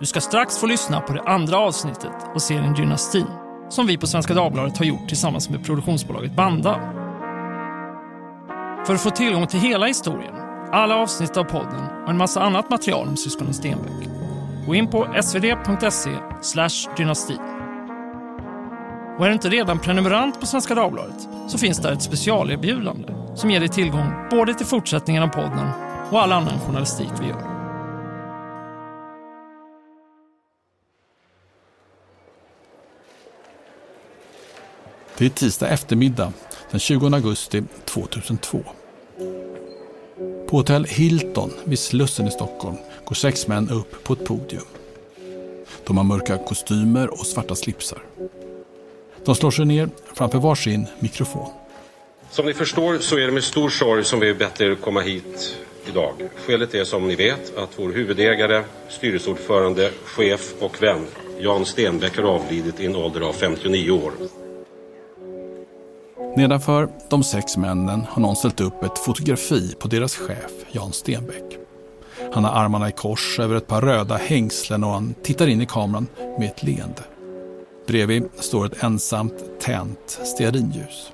Du ska strax få lyssna på det andra avsnittet av serien Dynastin som vi på Svenska Dagbladet har gjort tillsammans med produktionsbolaget Banda. För att få tillgång till hela historien, alla avsnitt av podden och en massa annat material om syskonen Stenbeck, gå in på svd.se dynastin. Och är du inte redan prenumerant på Svenska Dagbladet så finns där ett specialerbjudande som ger dig tillgång både till fortsättningen av podden och all annan journalistik vi gör. Det är tisdag eftermiddag den 20 augusti 2002. På hotell Hilton vid Slussen i Stockholm går sex män upp på ett podium. De har mörka kostymer och svarta slipsar. De slår sig ner framför varsin mikrofon. Som ni förstår så är det med stor sorg som vi bett er komma hit idag. Skälet är som ni vet att vår huvudägare, styrelseordförande, chef och vän Jan Stenbeck har avlidit i en ålder av 59 år. Nedanför de sex männen har någon ställt upp ett fotografi på deras chef, Jan Stenbeck. Han har armarna i kors över ett par röda hängslen och han tittar in i kameran med ett leende. Bredvid står ett ensamt tänt stearinljus.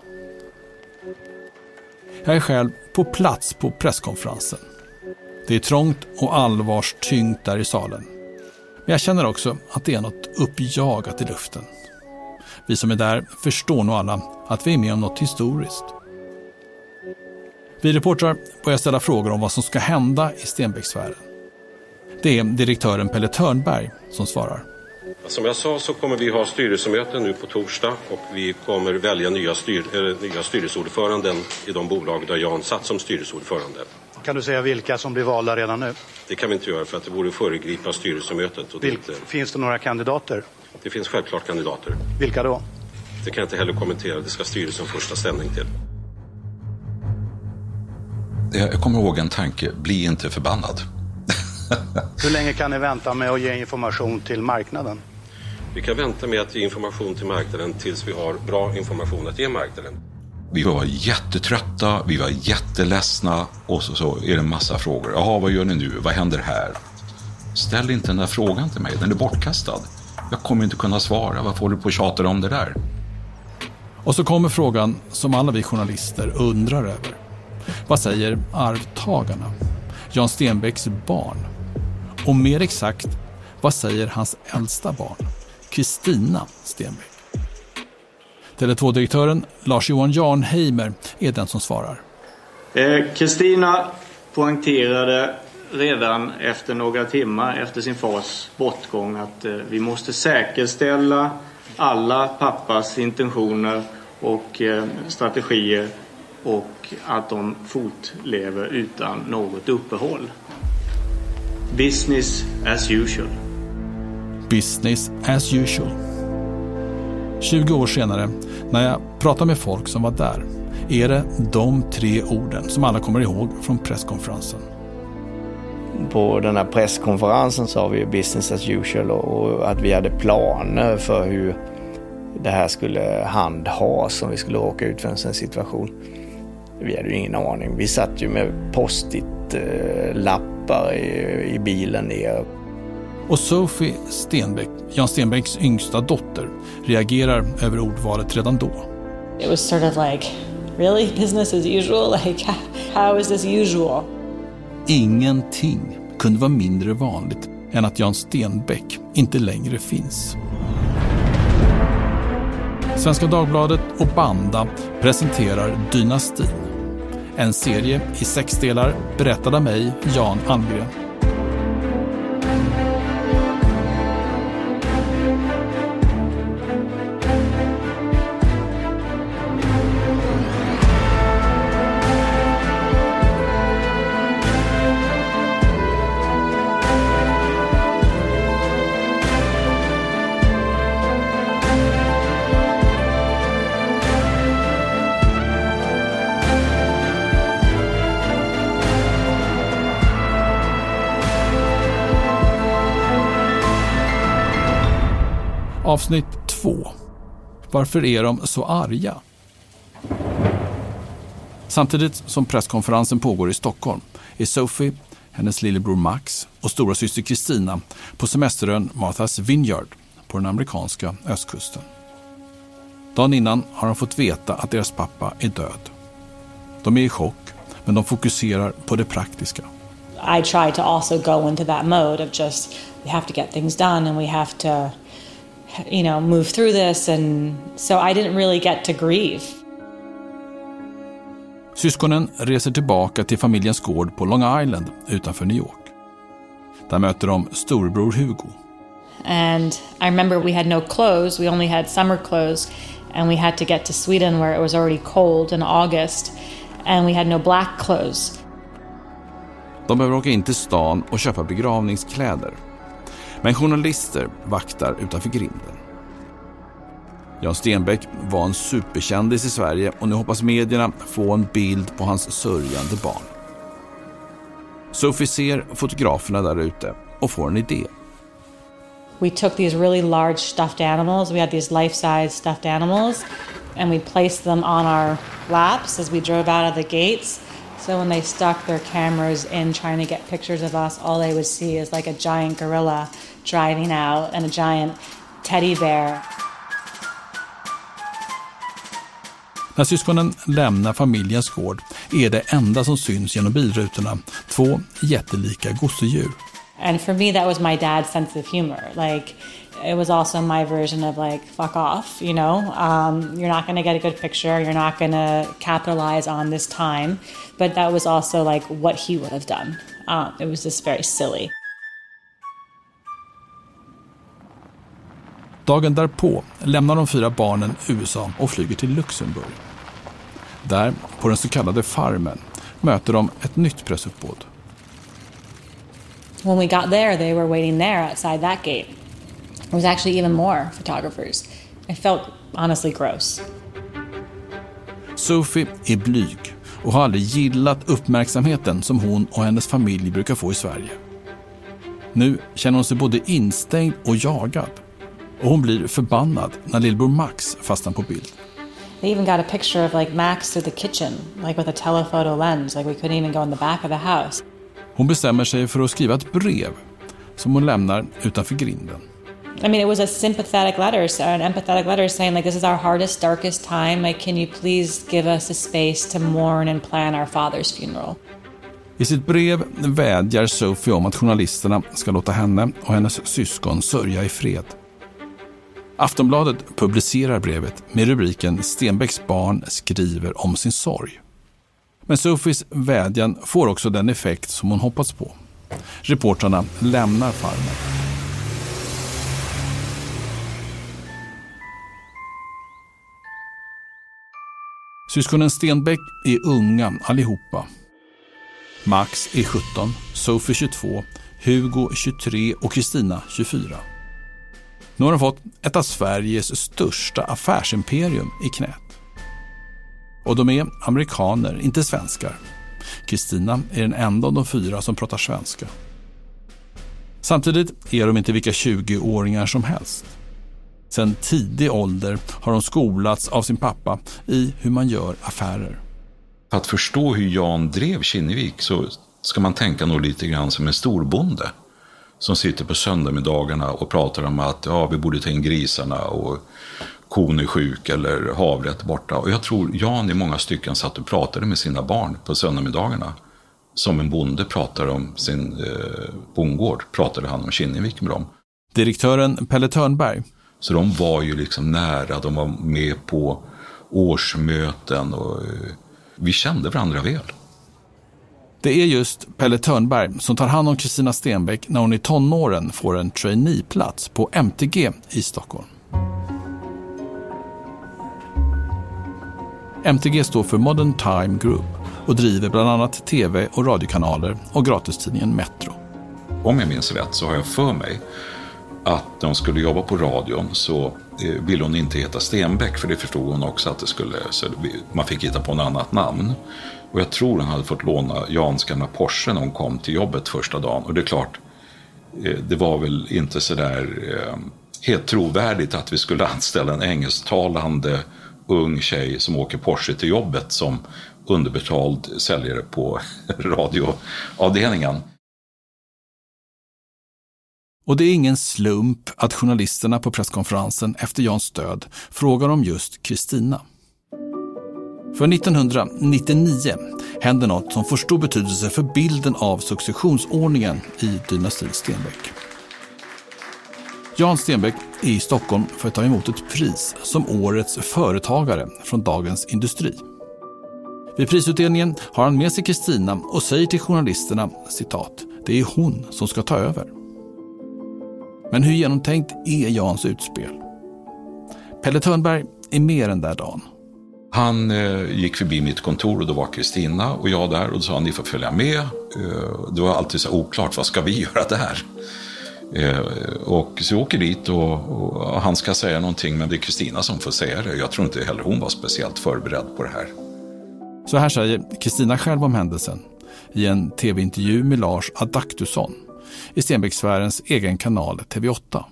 Jag är själv på plats på presskonferensen. Det är trångt och allvarstyngt där i salen. Men jag känner också att det är något uppjagat i luften. Vi som är där förstår nog alla att vi är med om något historiskt. Vi reportrar börjar ställa frågor om vad som ska hända i Stenbecksfären. Det är direktören Pelle Törnberg som svarar. Som jag sa så kommer vi ha styrelsemöte nu på torsdag och vi kommer välja nya, styr, äh, nya styrelseordföranden i de bolag där Jan satt som styrelseordförande. Kan du säga vilka som blir valda redan nu? Det kan vi inte göra för att det vore föregripa styrelsemötet. Och Vil inte... Finns det några kandidater? Det finns självklart kandidater. Vilka då? Det kan jag inte heller kommentera. Det ska styrelsen först ta ställning till. Jag kommer ihåg en tanke, bli inte förbannad. Hur länge kan ni vänta med att ge information till marknaden? Vi kan vänta med att ge information till marknaden tills vi har bra information att ge marknaden. Vi var jättetrötta, vi var jätteledsna och så, så är det en massa frågor. Jaha, vad gör ni nu? Vad händer här? Ställ inte den där frågan till mig, den är bortkastad. Jag kommer inte kunna svara, varför håller du på och tjatar om det där? Och så kommer frågan som alla vi journalister undrar över. Vad säger arvtagarna? Jan Stenbecks barn? Och mer exakt, vad säger hans äldsta barn? Kristina Stenbeck. Tele2-direktören Lars-Johan Jarnheimer är den som svarar. Kristina eh, poängterade redan efter några timmar efter sin fars bortgång att eh, vi måste säkerställa alla pappas intentioner och eh, strategier och att de fortlever utan något uppehåll. Business as usual. Business as usual. 20 år senare, när jag pratar med folk som var där, är det de tre orden som alla kommer ihåg från presskonferensen. På den här presskonferensen sa vi business as usual och att vi hade planer för hur det här skulle handhas om vi skulle råka ut för en sån situation. Vi hade ju ingen aning. Vi satt ju med post-it-lappar i, i bilen ner. Och Sophie Stenbeck, Jan Stenbecks yngsta dotter, reagerar över ordvalet redan då. It was sort of like, really? Business as usual? Like, how is this usual? Ingenting kunde vara mindre vanligt än att Jan Stenbeck inte längre finns. Svenska Dagbladet och Banda presenterar Dynastin. En serie i sex delar berättad av mig, Jan Almgren. Avsnitt 2. Varför är de så arga? Samtidigt som presskonferensen pågår i Stockholm är Sophie, hennes lillebror Max och stora syster Kristina på semesterön Martha's Vineyard på den amerikanska östkusten. Dagen innan har de fått veta att deras pappa är död. De är i chock, men de fokuserar på det praktiska. I try to also go into that mode of just we have to get things done and we have to you know move through this and so I didn't really get to grieve. Syskonen reser tillbaka till familjens gård på Long Island utanför New York. Där möter de storbror Hugo. And I remember we had no clothes, we only had summer clothes and we had to get to Sweden where it was already cold in August and we had no black clothes. De behöver åka in till stan och köpa begravningskläder. Men journalister vaktar utanför grinden. Jan Stenbeck var en superkändis i Sverige och nu hoppas medierna få en bild på hans sörjande barn. Sophie ser fotograferna där ute och får en idé. We took these really large stuffed animals. We had these life-size stuffed animals and we placed them on our laps as we drove out of the gates. So when they stuck their cameras in trying to get pictures of us, all they would see is like a giant gorilla driving out and a giant teddy bear. När syskonen lämnar familjens gård är det enda som syns genom bilrutorna två jättelika gosedjur. And for me that was my dad's sense of humor. Like it was also my version of like fuck off, you know. Um, you're not going to get a good picture. You're not going to capitalize on this time. But that was also like what he would have done. Um, it was just very silly. Dagen därpå lämnar de fyra barnen USA och flyger till Luxemburg. Där, på den så kallade farmen, möter de ett nytt pressuppbåd. When we got there, they were waiting there outside that gate. There was actually even more photographers. I felt honestly gross. Sophie är blyg och har aldrig gillat uppmärksamheten som hon och hennes familj brukar få i Sverige. Nu känner hon sig både instängd och jagad. Och hon blir förbannad när lillbror Max fastnar på bild. They even got a picture of like Max through the kitchen, like with a telephoto lens. Like we couldn't even go in the back of the house. Hon bestämmer sig för att skriva ett brev som hon lämnar utanför grinden. I mean, it was a sympathetic letter, an empathetic letter saying like, "This is our hardest, darkest time. Like, can you please give us a space to mourn and plan our father's funeral?" I sitt brev vädjar Sophie om att journalisterna ska låta henne och hennes syskon sörja i fred. Aftonbladet publicerar brevet med rubriken Stenbecks barn skriver om sin sorg. Men Sophies vädjan får också den effekt som hon hoppats på. Reportrarna lämnar farmen. Syskonen Stenbeck är unga allihopa. Max är 17, Sophie 22, Hugo 23 och Kristina 24. Nu har de fått ett av Sveriges största affärsimperium i knät. Och de är amerikaner, inte svenskar. Kristina är den enda av de fyra som pratar svenska. Samtidigt är de inte vilka 20-åringar som helst. Sedan tidig ålder har de skolats av sin pappa i hur man gör affärer. För att förstå hur Jan drev Kinnevik så ska man tänka nog lite grann som en storbonde som sitter på söndagsmiddagarna och pratar om att ja, vi borde ta in grisarna och kon är sjuk eller havret borta. Och jag tror Jan i många stycken satt och pratade med sina barn på söndagsmiddagarna. Som en bonde pratar om sin eh, bondgård, pratade han om Kinnevik med dem. Direktören Pelle Törnberg. Så de var ju liksom nära, de var med på årsmöten och eh, vi kände varandra väl. Det är just Pelle Törnberg som tar hand om Kristina Stenbeck när hon i tonåren får en traineeplats på MTG i Stockholm. MTG står för Modern Time Group och driver bland annat tv och radiokanaler och gratistidningen Metro. Om jag minns rätt så har jag för mig att när hon skulle jobba på radion så Eh, ville hon inte heta Stenbeck för det förstod hon också att det skulle, så man fick hitta på något annat namn. Och jag tror hon hade fått låna Jans gamla Porsche när hon kom till jobbet första dagen. Och det är klart, eh, det var väl inte sådär eh, helt trovärdigt att vi skulle anställa en engelsktalande ung tjej som åker Porsche till jobbet som underbetald säljare på radioavdelningen. Och det är ingen slump att journalisterna på presskonferensen efter Jans död frågar om just Kristina. För 1999 händer något som får stor betydelse för bilden av successionsordningen i dynastin Stenbeck. Jan Stenbeck är i Stockholm för att ta emot ett pris som årets företagare från Dagens Industri. Vid prisutdelningen har han med sig Kristina och säger till journalisterna citat, det är hon som ska ta över. Men hur genomtänkt är Jans utspel? Pelle Törnberg är mer än där dagen. Han eh, gick förbi mitt kontor och då var Kristina och jag där och då sa han, ni får följa med. Eh, det var alltid så oklart, vad ska vi göra där? Eh, och så jag åker dit och, och, han ska säga någonting men det är Kristina som får säga det. Jag tror inte heller hon var speciellt förberedd på det här. Så här säger Kristina själv om händelsen i en tv-intervju med Lars Adaktusson i Stenbecksfärens egen kanal TV8.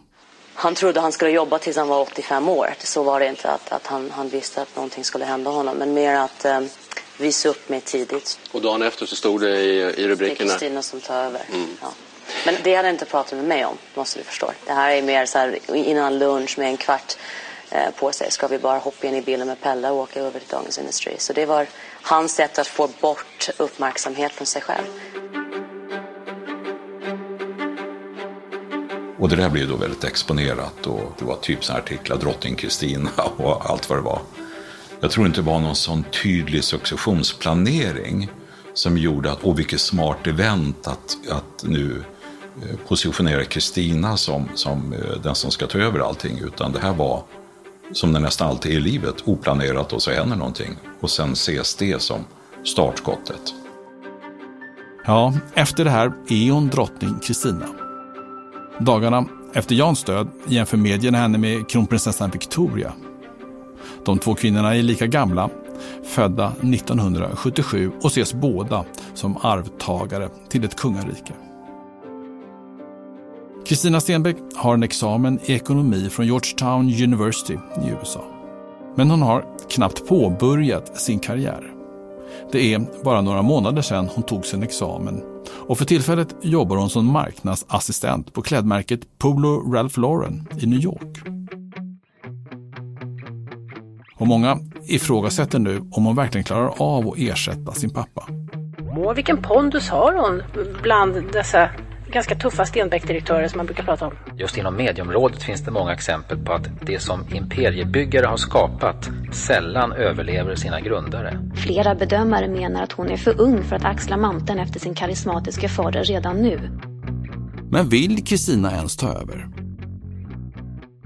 Han trodde han skulle jobba tills han var 85 år. Så var det inte att, att han, han visste att någonting skulle hända honom. Men mer att eh, visa upp mig tidigt. Och dagen efter så stod det i, i rubrikerna? Det är Kristina som tar över. Mm. Ja. Men det hade inte pratat med mig om, måste du förstå. Det här är mer så här innan lunch med en kvart eh, på sig. Ska vi bara hoppa in i bilen med Pelle och åka över till Dagens Industri. Så det var hans sätt att få bort uppmärksamhet från sig själv. Och det där blev då väldigt exponerat och det var typ sådana artiklar, drottning Kristina och allt vad det var. Jag tror inte det var någon sån tydlig successionsplanering som gjorde att, åh vilket smart event att, att nu eh, positionera Kristina som, som eh, den som ska ta över allting, utan det här var som det nästan alltid är i livet, oplanerat och så händer någonting. Och sen ses det som startskottet. Ja, efter det här är hon drottning Kristina. Dagarna efter Jans död jämför medierna henne med kronprinsessan Victoria. De två kvinnorna är lika gamla, födda 1977 och ses båda som arvtagare till ett kungarike. Kristina Stenbeck har en examen i ekonomi från Georgetown University i USA. Men hon har knappt påbörjat sin karriär. Det är bara några månader sedan hon tog sin examen och för tillfället jobbar hon som marknadsassistent på klädmärket Polo Ralph Lauren i New York. Och många ifrågasätter nu om hon verkligen klarar av att ersätta sin pappa. Vilken pondus har hon bland dessa ganska tuffa Stenbeck-direktörer som man brukar prata om. Just inom medieområdet finns det många exempel på att det som imperiebyggare har skapat sällan överlever sina grundare. Flera bedömare menar att hon är för ung för att axla manteln efter sin karismatiska fader redan nu. Men vill Kristina ens ta över?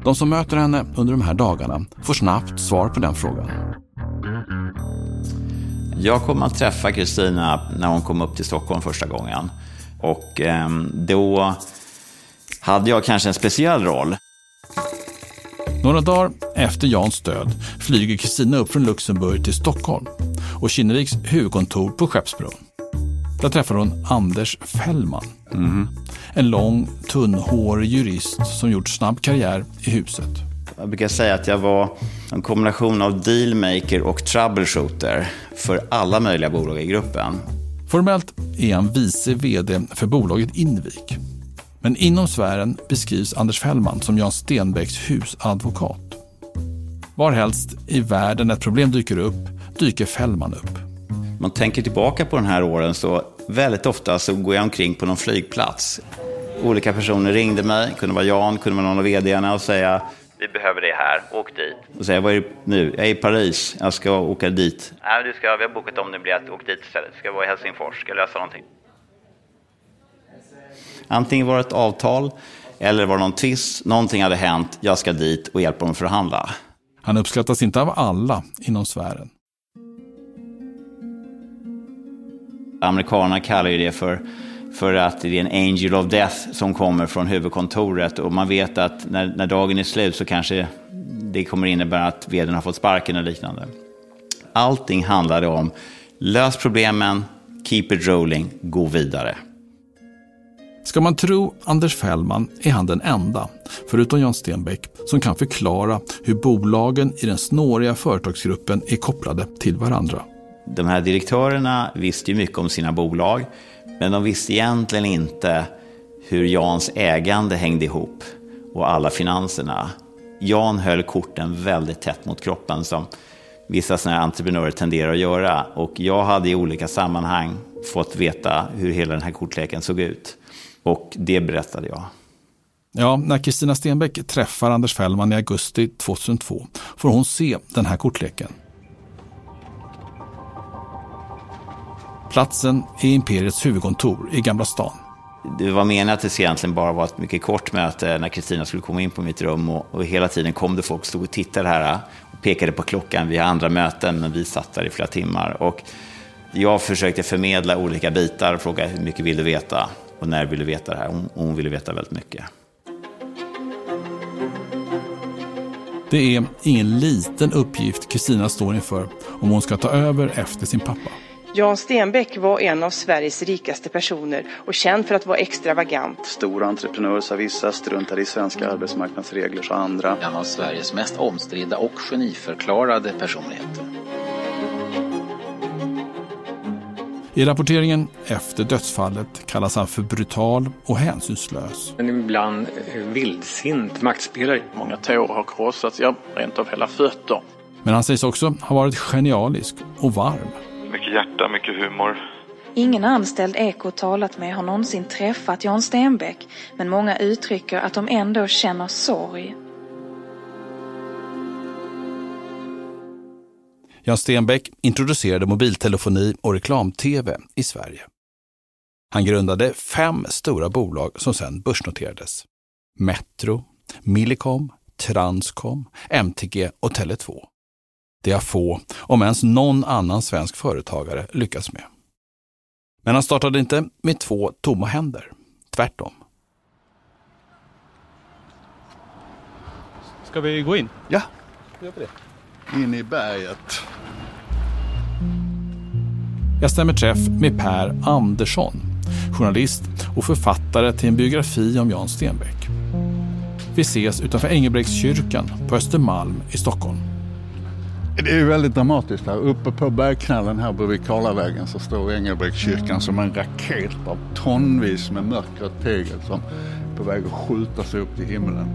De som möter henne under de här dagarna får snabbt svar på den frågan. Jag kommer att träffa Kristina när hon kom upp till Stockholm första gången. Och eh, då hade jag kanske en speciell roll. Några dagar efter Jans död flyger Kristina upp från Luxemburg till Stockholm och Kinneviks huvudkontor på Skeppsbron. Där träffar hon Anders Fällman. Mm. En lång, tunnhårig jurist som gjort snabb karriär i huset. Jag brukar säga att jag var en kombination av dealmaker och troubleshooter för alla möjliga bolag i gruppen. Formellt är han vice vd för bolaget Invik. Men inom sfären beskrivs Anders Fällman som Jan Stenbecks husadvokat. Varhelst i världen ett problem dyker upp, dyker Fällman upp. Man tänker tillbaka på den här åren så väldigt ofta så går jag omkring på någon flygplats. Olika personer ringde mig, kunde vara Jan, kunde vara någon av vdarna och säga vi behöver det här, åk dit. Och säga, vad är det nu? Jag är i Paris, jag ska åka dit. Nej, du ska, vi har bokat om din biljett, åk dit istället. Du ska vara i Helsingfors, ska lösa någonting. Antingen var det ett avtal, eller var det någon tvist, någonting hade hänt, jag ska dit och hjälpa dem att förhandla. Han uppskattas inte av alla inom sfären. Amerikanerna kallar ju det för för att det är en angel of death som kommer från huvudkontoret och man vet att när, när dagen är slut så kanske det kommer innebära att vdn har fått sparken och liknande. Allting handlade om lös problemen, keep it rolling, gå vidare. Ska man tro Anders Fällman är han den enda, förutom Jan Stenbeck, som kan förklara hur bolagen i den snåriga företagsgruppen är kopplade till varandra. De här direktörerna visste ju mycket om sina bolag. Men de visste egentligen inte hur Jans ägande hängde ihop och alla finanserna. Jan höll korten väldigt tätt mot kroppen som vissa sådana här entreprenörer tenderar att göra. Och jag hade i olika sammanhang fått veta hur hela den här kortleken såg ut. Och det berättade jag. Ja, när Kristina Stenbeck träffar Anders Fällman i augusti 2002 får hon se den här kortleken. Platsen är Imperiets huvudkontor i Gamla stan. Det var meningen att det egentligen bara var ett mycket kort möte när Kristina skulle komma in på mitt rum och, och hela tiden kom det folk stod och tittade här och pekade på klockan. Vi har andra möten men vi satt där i flera timmar. Och jag försökte förmedla olika bitar och fråga hur mycket vill du veta och när vill du veta det här. Hon, hon ville veta väldigt mycket. Det är ingen liten uppgift Kristina står inför om hon ska ta över efter sin pappa. Jan Stenbeck var en av Sveriges rikaste personer och känd för att vara extravagant. Stor entreprenör sa vissa, struntade i svenska arbetsmarknadsregler sa andra. En av Sveriges mest omstridda och geniförklarade personligheter. I rapporteringen efter dödsfallet kallas han för brutal och hänsynslös. En ibland vildsint maktspelare. Många tår har krossats, ja, rent av hela fötter. Men han sägs också ha varit genialisk och varm. Mycket hjärta, mycket humor. Ingen anställd Eko talat med har någonsin träffat Jan Stenbeck, men många uttrycker att de ändå känner sorg. Jan Stenbeck introducerade mobiltelefoni och reklam-tv i Sverige. Han grundade fem stora bolag som sedan börsnoterades. Metro, Millicom, Transcom, MTG och Tele2. Det har få, om ens någon annan svensk företagare, lyckats med. Men han startade inte med två tomma händer. Tvärtom. Ska vi gå in? Ja, gör vi det. In i berget. Jag stämmer träff med Per Andersson, journalist och författare till en biografi om Jan Stenbeck. Vi ses utanför Engelbrektskyrkan på Östermalm i Stockholm. Det är väldigt dramatiskt här. Uppe på bergknallen här bredvid Karlavägen så står Engelbrektskyrkan som en raket av tonvis med mörkrött tegel som är på väg att skjuta sig upp till himlen.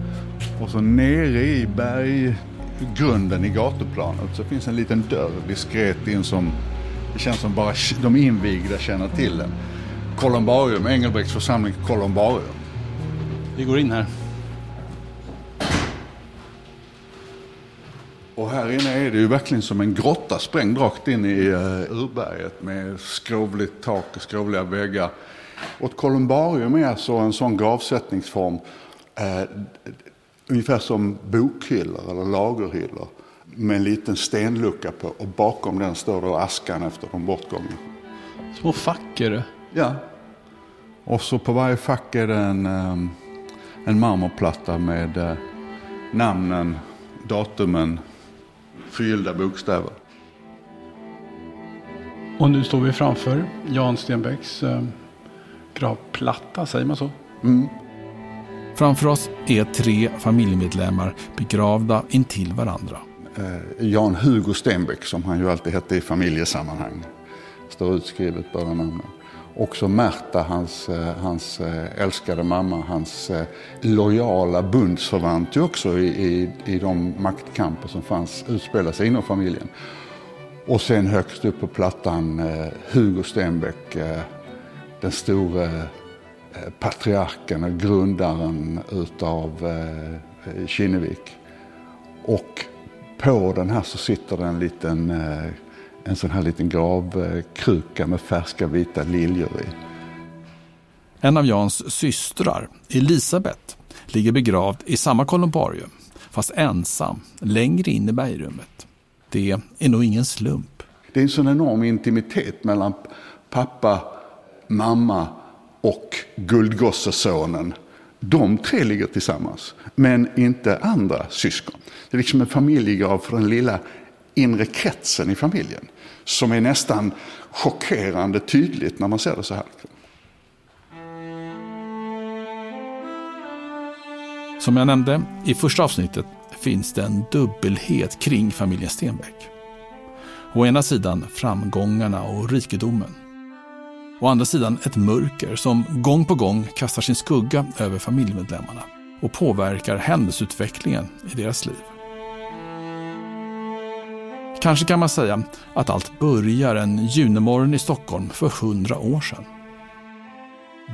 Och så nere i berggrunden i gatuplanet så finns en liten dörr diskret in som det känns som bara de invigda känner till den. Columbarium, Engelbrekts församling Columbarium. Vi går in här. Och här inne är det ju verkligen som en grotta sprängd rakt in i uh, urberget med skrovligt tak och skrovliga väggar. Och ett kolumbarium är alltså en sån gravsättningsform uh, ungefär som bokhyllor eller lagerhyllor med en liten stenlucka på och bakom den står då askan efter de bortgångna. Små fack är det? Ja. Och så på varje fack är det en, um, en marmorplatta med uh, namnen, datumen, förgyllda bokstäver. Och nu står vi framför Jan Stenbecks eh, gravplatta, säger man så? Mm. Framför oss är tre familjemedlemmar begravda intill varandra. Eh, Jan Hugo Stenbeck, som han ju alltid hette i familjesammanhang, står utskrivet båda namnen. Också Märta, hans, eh, hans eh, älskade mamma, hans eh, lojala bundsförvant också i, i, i de maktkamper som fanns, utspelade sig inom familjen. Och sen högst upp på plattan Hugo Stenbeck, den store patriarken och grundaren utav Kinnevik. Och på den här så sitter det en liten en sån här liten gravkruka med färska vita liljor i. En av Jans systrar, Elisabeth, ligger begravd i samma kolumbarium, fast ensam, längre in i bergrummet. Det är nog ingen slump. Det är en sån enorm intimitet mellan pappa, mamma och guldgossesonen. De tre ligger tillsammans, men inte andra syskon. Det är liksom en familjegrav för den lilla inre kretsen i familjen. Som är nästan chockerande tydligt när man ser det så här. Som jag nämnde i första avsnittet finns det en dubbelhet kring familjen Stenbeck. Å ena sidan framgångarna och rikedomen. Å andra sidan ett mörker som gång på gång kastar sin skugga över familjemedlemmarna och påverkar händelseutvecklingen i deras liv. Kanske kan man säga att allt börjar en junimorgon i Stockholm för hundra år sedan.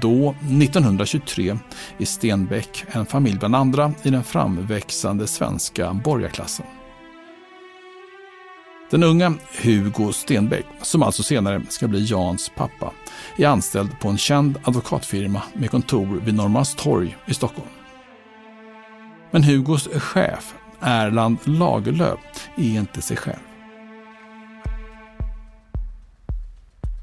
Då, 1923, är Stenbeck en familj bland andra i den framväxande svenska borgarklassen. Den unga Hugo Stenbeck, som alltså senare ska bli Jans pappa, är anställd på en känd advokatfirma med kontor vid Norrmalmstorg i Stockholm. Men Hugos chef, Erland Lagerlöf, är inte sig själv.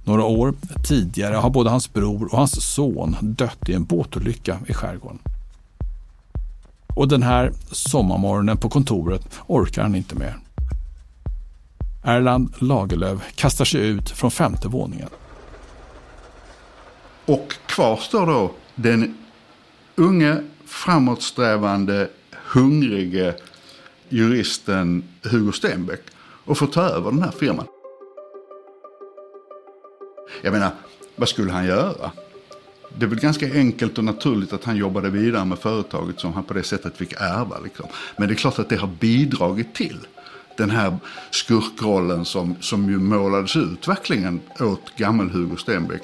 Några år tidigare har både hans bror och hans son dött i en båtolycka i skärgården. Och den här sommarmorgonen på kontoret orkar han inte mer. Erland Lagerlöf kastar sig ut från femte våningen. Och kvar står då den unge, framåtsträvande, hungrige juristen Hugo Stenbeck och får ta över den här firman. Jag menar, vad skulle han göra? Det är väl ganska enkelt och naturligt att han jobbade vidare med företaget som han på det sättet fick ärva. Liksom. Men det är klart att det har bidragit till den här skurkrollen som, som ju målades ut verkligen åt gammel-Hugo Stenbeck.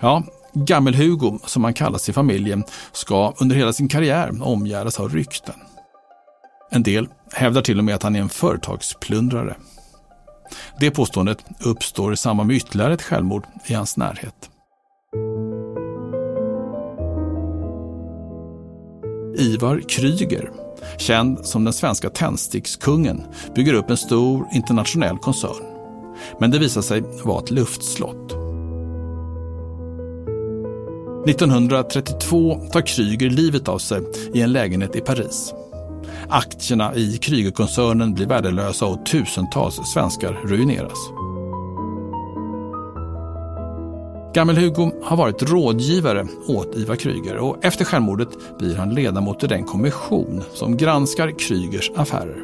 Ja, Gammel-Hugo, som han kallas i familjen, ska under hela sin karriär omgärdas av rykten. En del hävdar till och med att han är en företagsplundrare. Det påståendet uppstår i samband med ytterligare ett självmord i hans närhet. Ivar Kryger, känd som den svenska tändstickskungen, bygger upp en stor internationell koncern. Men det visar sig vara ett luftslott. 1932 tar Kryger livet av sig i en lägenhet i Paris. Aktierna i Krygerkoncernen blir värdelösa och tusentals svenskar ruineras. Gammel-Hugo har varit rådgivare åt Ivar Kryger och efter självmordet blir han ledamot i den kommission som granskar Krygers affärer.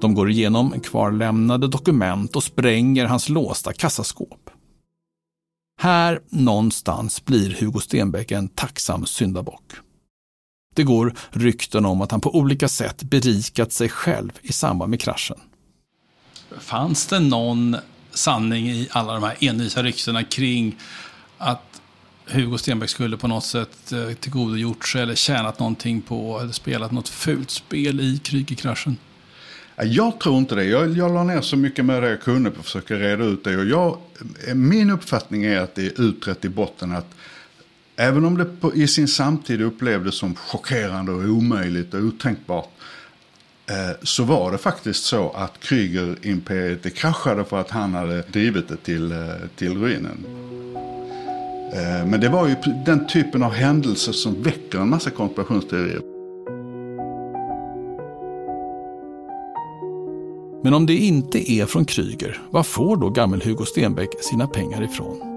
De går igenom kvarlämnade dokument och spränger hans låsta kassaskåp. Här någonstans blir Hugo Stenbeck en tacksam syndabock. Det går rykten om att han på olika sätt berikat sig själv i samband med kraschen. Fanns det någon sanning i alla de här envisa ryktena kring att Hugo Stenbeck skulle på något sätt eh, tillgodogjort sig eller tjänat någonting på eller spelat något fult spel i Krügerkraschen? Jag tror inte det. Jag, jag la ner så mycket med det jag kunde på att försöka reda ut det. Och jag, min uppfattning är att det är utrett i botten att även om det på, i sin samtid upplevdes som chockerande och omöjligt och otänkbart eh, så var det faktiskt så att Krüger-imperiet kraschade för att han hade drivit det till, eh, till ruinen. Eh, men det var ju den typen av händelser som väcker en massa konspirationsteorier. Men om det inte är från Kryger, var får då gammel-Hugo Stenbeck sina pengar ifrån?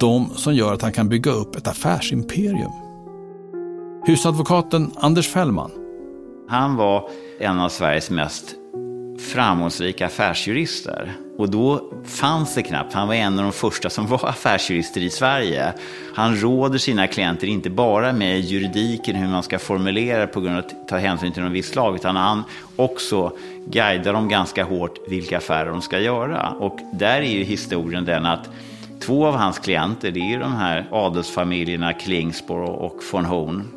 De som gör att han kan bygga upp ett affärsimperium. Husadvokaten Anders Fällman han var en av Sveriges mest framgångsrika affärsjurister. Och då fanns det knappt, han var en av de första som var affärsjurister i Sverige. Han råder sina klienter inte bara med juridiken, hur man ska formulera på grund av att ta hänsyn till någon viss lag, utan han också guidar dem ganska hårt vilka affärer de ska göra. Och där är ju historien den att två av hans klienter, det är de här adelsfamiljerna Klingsborg och von Horn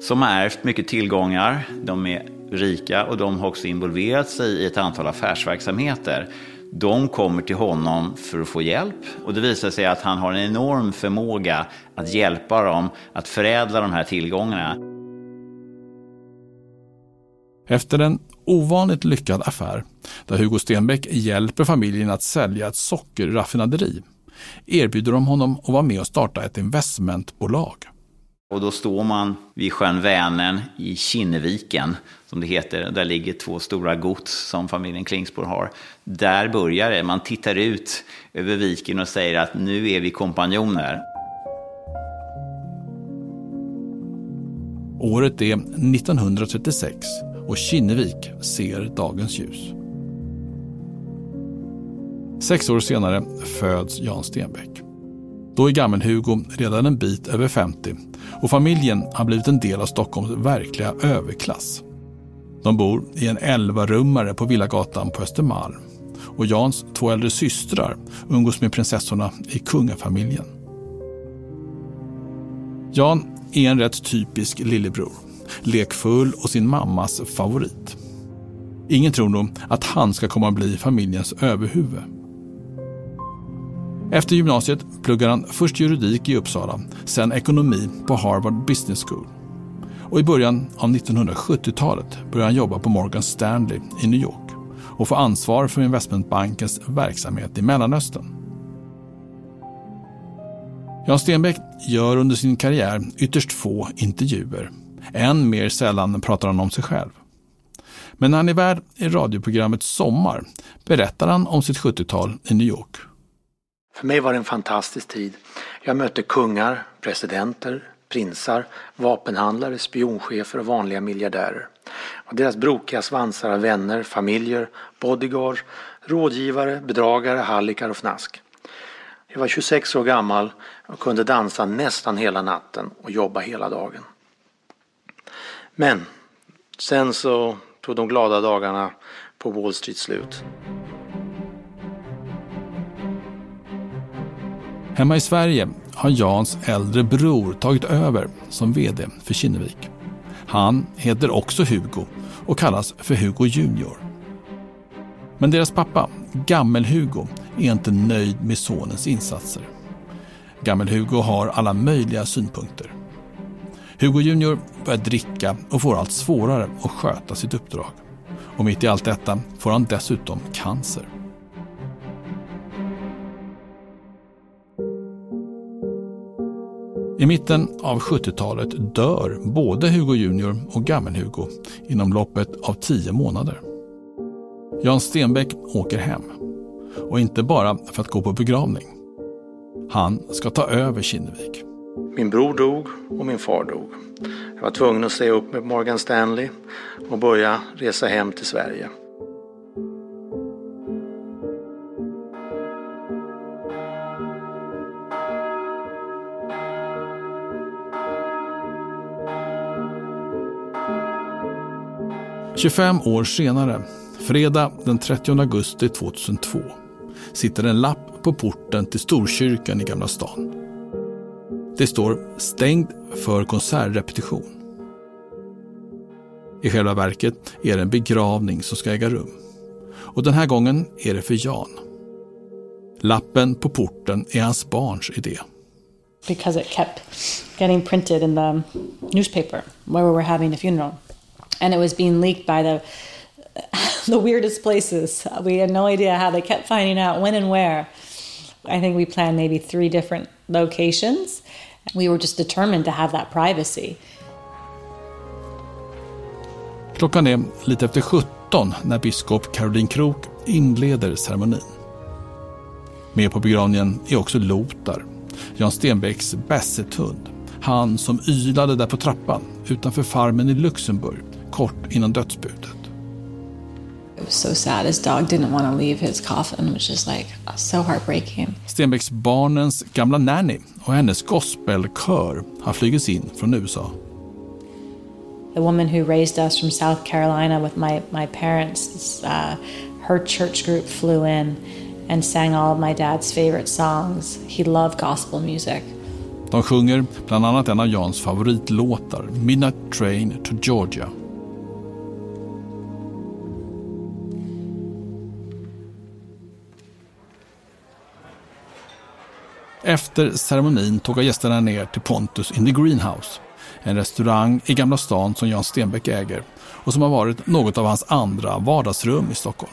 som har ärvt mycket tillgångar. De är rika och de har också involverat sig i ett antal affärsverksamheter. De kommer till honom för att få hjälp och det visar sig att han har en enorm förmåga att hjälpa dem att förädla de här tillgångarna. Efter en ovanligt lyckad affär, där Hugo Stenbeck hjälper familjen att sälja ett sockerraffinaderi, erbjuder de honom att vara med och starta ett investmentbolag. Och då står man vid sjön Vänern i Kinneviken, som det heter. Där ligger två stora gods som familjen Klingsborg har. Där börjar det. Man tittar ut över viken och säger att nu är vi kompanjoner. Året är 1936 och Kinnevik ser dagens ljus. Sex år senare föds Jan Stenbeck. Då är gammel-Hugo redan en bit över 50 och familjen har blivit en del av Stockholms verkliga överklass. De bor i en 11-rummare på Villagatan på Östermalm och Jans två äldre systrar umgås med prinsessorna i kungafamiljen. Jan är en rätt typisk lillebror. Lekfull och sin mammas favorit. Ingen tror nog att han ska komma att bli familjens överhuvud. Efter gymnasiet pluggar han först juridik i Uppsala, sen ekonomi på Harvard Business School. Och i början av 1970-talet börjar han jobba på Morgan Stanley i New York och får ansvar för investmentbankens verksamhet i Mellanöstern. Jan Stenbeck gör under sin karriär ytterst få intervjuer. Än mer sällan pratar han om sig själv. Men när han är värd i radioprogrammet Sommar berättar han om sitt 70-tal i New York. För mig var det en fantastisk tid. Jag mötte kungar, presidenter, prinsar, vapenhandlare, spionchefer och vanliga miljardärer. Och deras brokiga svansar av vänner, familjer, bodyguards, rådgivare, bedragare, hallickar och fnask. Jag var 26 år gammal och kunde dansa nästan hela natten och jobba hela dagen. Men sen så tog de glada dagarna på Wall Street slut. Hemma i Sverige har Jans äldre bror tagit över som VD för Kinnevik. Han heter också Hugo och kallas för Hugo Junior. Men deras pappa, Gammel-Hugo, är inte nöjd med sonens insatser. Gammel-Hugo har alla möjliga synpunkter. Hugo Junior börjar dricka och får allt svårare att sköta sitt uppdrag. Och mitt i allt detta får han dessutom cancer. I mitten av 70-talet dör både Hugo Junior och Gammel-Hugo inom loppet av tio månader. Jan Stenbeck åker hem. Och inte bara för att gå på begravning. Han ska ta över Kinnevik. Min bror dog och min far dog. Jag var tvungen att säga upp med Morgan Stanley och börja resa hem till Sverige. –25 år senare, fredag den 30 augusti 2002, sitter en lapp på porten till Storkyrkan i Gamla stan. Det står stängd för konsertrepetition. I själva verket är det en begravning som ska äga rum. Och den här gången är det för Jan. Lappen på porten är hans barns idé. Because it kept getting printed in the newspaper where we were having the funeral. And it was being leaked by the the weirdest places. We had no idea how they kept finding out when and where. I think we planned maybe three different locations. We were just determined to have that privacy. Klockan är lite efter 17 när biskop Caroline Krook inleder ceremonin. Med på begravningen är också Lotar, Jan Stenbecks bassethund. Han som ylade där på trappan utanför farmen i Luxemburg kort innan dödsbudet. So sad. His dog didn't want to leave his coffin, which is like so heartbreaking. Stenbecks barnens gamla nanny och hennes gospelkör har flugits in från USA. The woman who raised us from South Carolina with my, my parents, uh, her church group flew in and sang all of my dad's favorite songs. He loved gospel music. De sjunger bland annat en av Jans favoritlåtar, Midnight Train to Georgia. Efter ceremonin tågar gästerna ner till Pontus in the Greenhouse. En restaurang i Gamla stan som Jan Stenbeck äger och som har varit något av hans andra vardagsrum i Stockholm.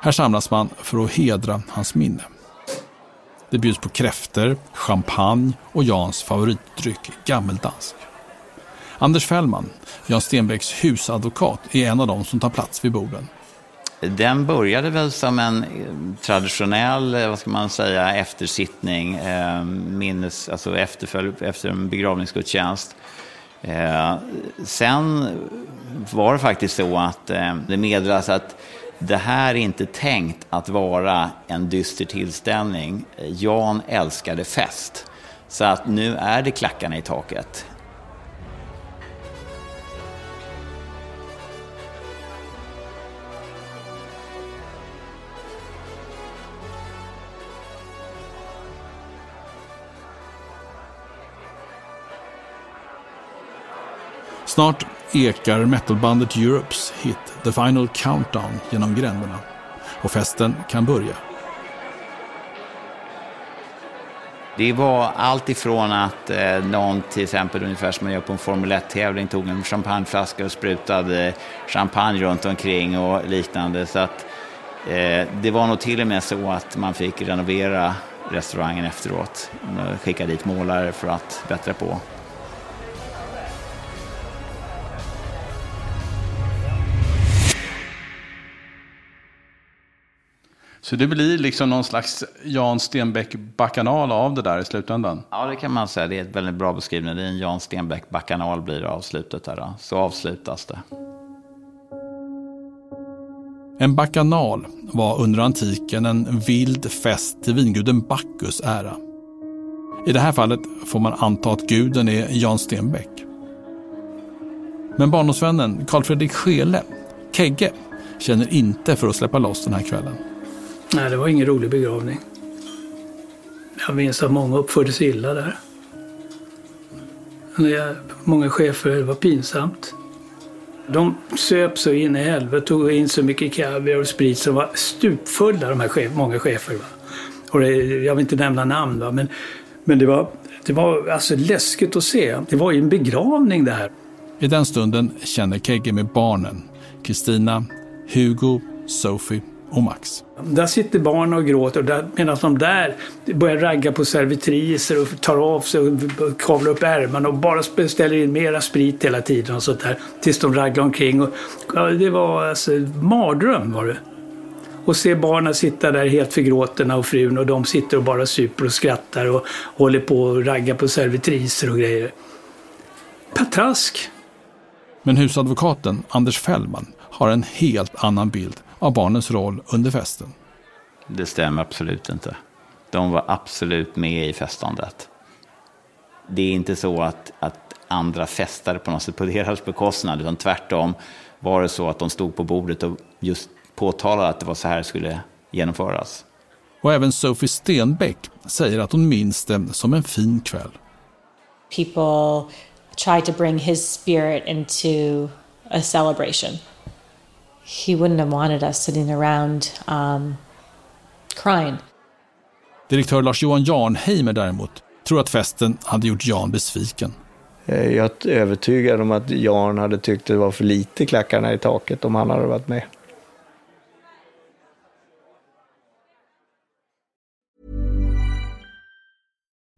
Här samlas man för att hedra hans minne. Det bjuds på kräfter, champagne och Jans favoritdryck, gammeldansk. Anders Fällman, Jan Stenbecks husadvokat, är en av dem som tar plats vid borden. Den började väl som en eh, traditionell, eh, vad ska man säga, eftersittning, eh, minnes, alltså efterfölj, efter en begravningsgudstjänst. Eh, sen var det faktiskt så att eh, det meddelades att det här är inte tänkt att vara en dyster tillställning. Jan älskade fest. Så att nu är det klackarna i taket. Snart ekar metalbandet Europes hit The Final Countdown genom gränderna. Och festen kan börja. Det var allt ifrån att eh, någon till exempel ungefär som man gör på en Formel 1-tävling tog en champagneflaska och sprutade eh, champagne runt omkring och liknande. Så att, eh, det var nog till och med så att man fick renovera restaurangen efteråt. Skicka dit målare för att bättra på. Så det blir liksom någon slags Jan Stenbeck-bakanal av det där i slutändan? Ja, det kan man säga. Det är ett väldigt bra beskrivning. Det är en Jan Stenbeck-bakanal blir det avslutet där. Då. Så avslutas det. En bakanal var under antiken en vild fest till vinguden Bacchus ära. I det här fallet får man anta att guden är Jan Stenbeck. Men barndomsvännen Carl Fredrik Schele, Kegge, känner inte för att släppa loss den här kvällen. Nej, det var ingen rolig begravning. Jag minns att många uppförde sig illa där. Många chefer, det var pinsamt. De söp så in i helvete, tog in så mycket kaviar och sprit som var stupfulla, de här chef, många chefer. Va? Och det, jag vill inte nämna namn, va? men, men det var, det var alltså läskigt att se. Det var ju en begravning det här. I den stunden känner Kegge med barnen, Kristina, Hugo, Sophie och Max. Där sitter barn och gråter medan de där börjar ragga på servitriser och tar av sig och kavlar upp ärmarna och bara ställer in mera sprit hela tiden och sånt där. Tills de raglar omkring. Och, ja, det var alltså mardröm var det. Och se barnen sitta där helt förgråtna och frun och de sitter och bara super och skrattar och håller på och raggar på servitriser och grejer. Patrask! Men husadvokaten Anders Fällman har en helt annan bild av barnens roll under festen. Det stämmer absolut inte. De var absolut med i festandet. Det är inte så att, att andra festade på något sätt på deras bekostnad, utan tvärtom var det så att de stod på bordet och just påtalade att det var så här det skulle genomföras. Och även Sophie Stenbeck säger att hon minns det som en fin kväll. People tried to bring his spirit into a celebration. He wouldn't have wanted us sitting around um, crying. Direktör Lars-Johan Jarnheimer däremot tror att festen hade gjort Jan besviken. Jag är övertygad om att Jan hade tyckt det var för lite klackarna i taket om han hade varit med.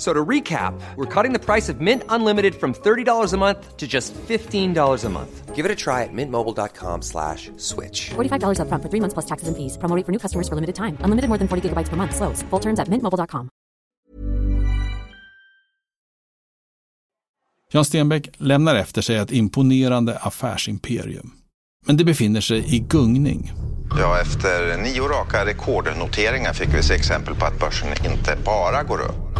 So to recap, we're cutting the price of Mint Unlimited from $30 a month to just $15 a month. Give it a try at mintmobile.com slash switch. $45 up front for three months plus taxes and fees. Promoting for new customers for limited time. Unlimited more than 40 gigabytes per month. Slows. Full terms at mintmobile.com. Jan Stenbeck lämnar efter sig ett imponerande affärsimperium. Men det befinner sig i gungning. Ja, efter nio raka rekordnoteringar fick vi se exempel på att börsen inte bara går upp.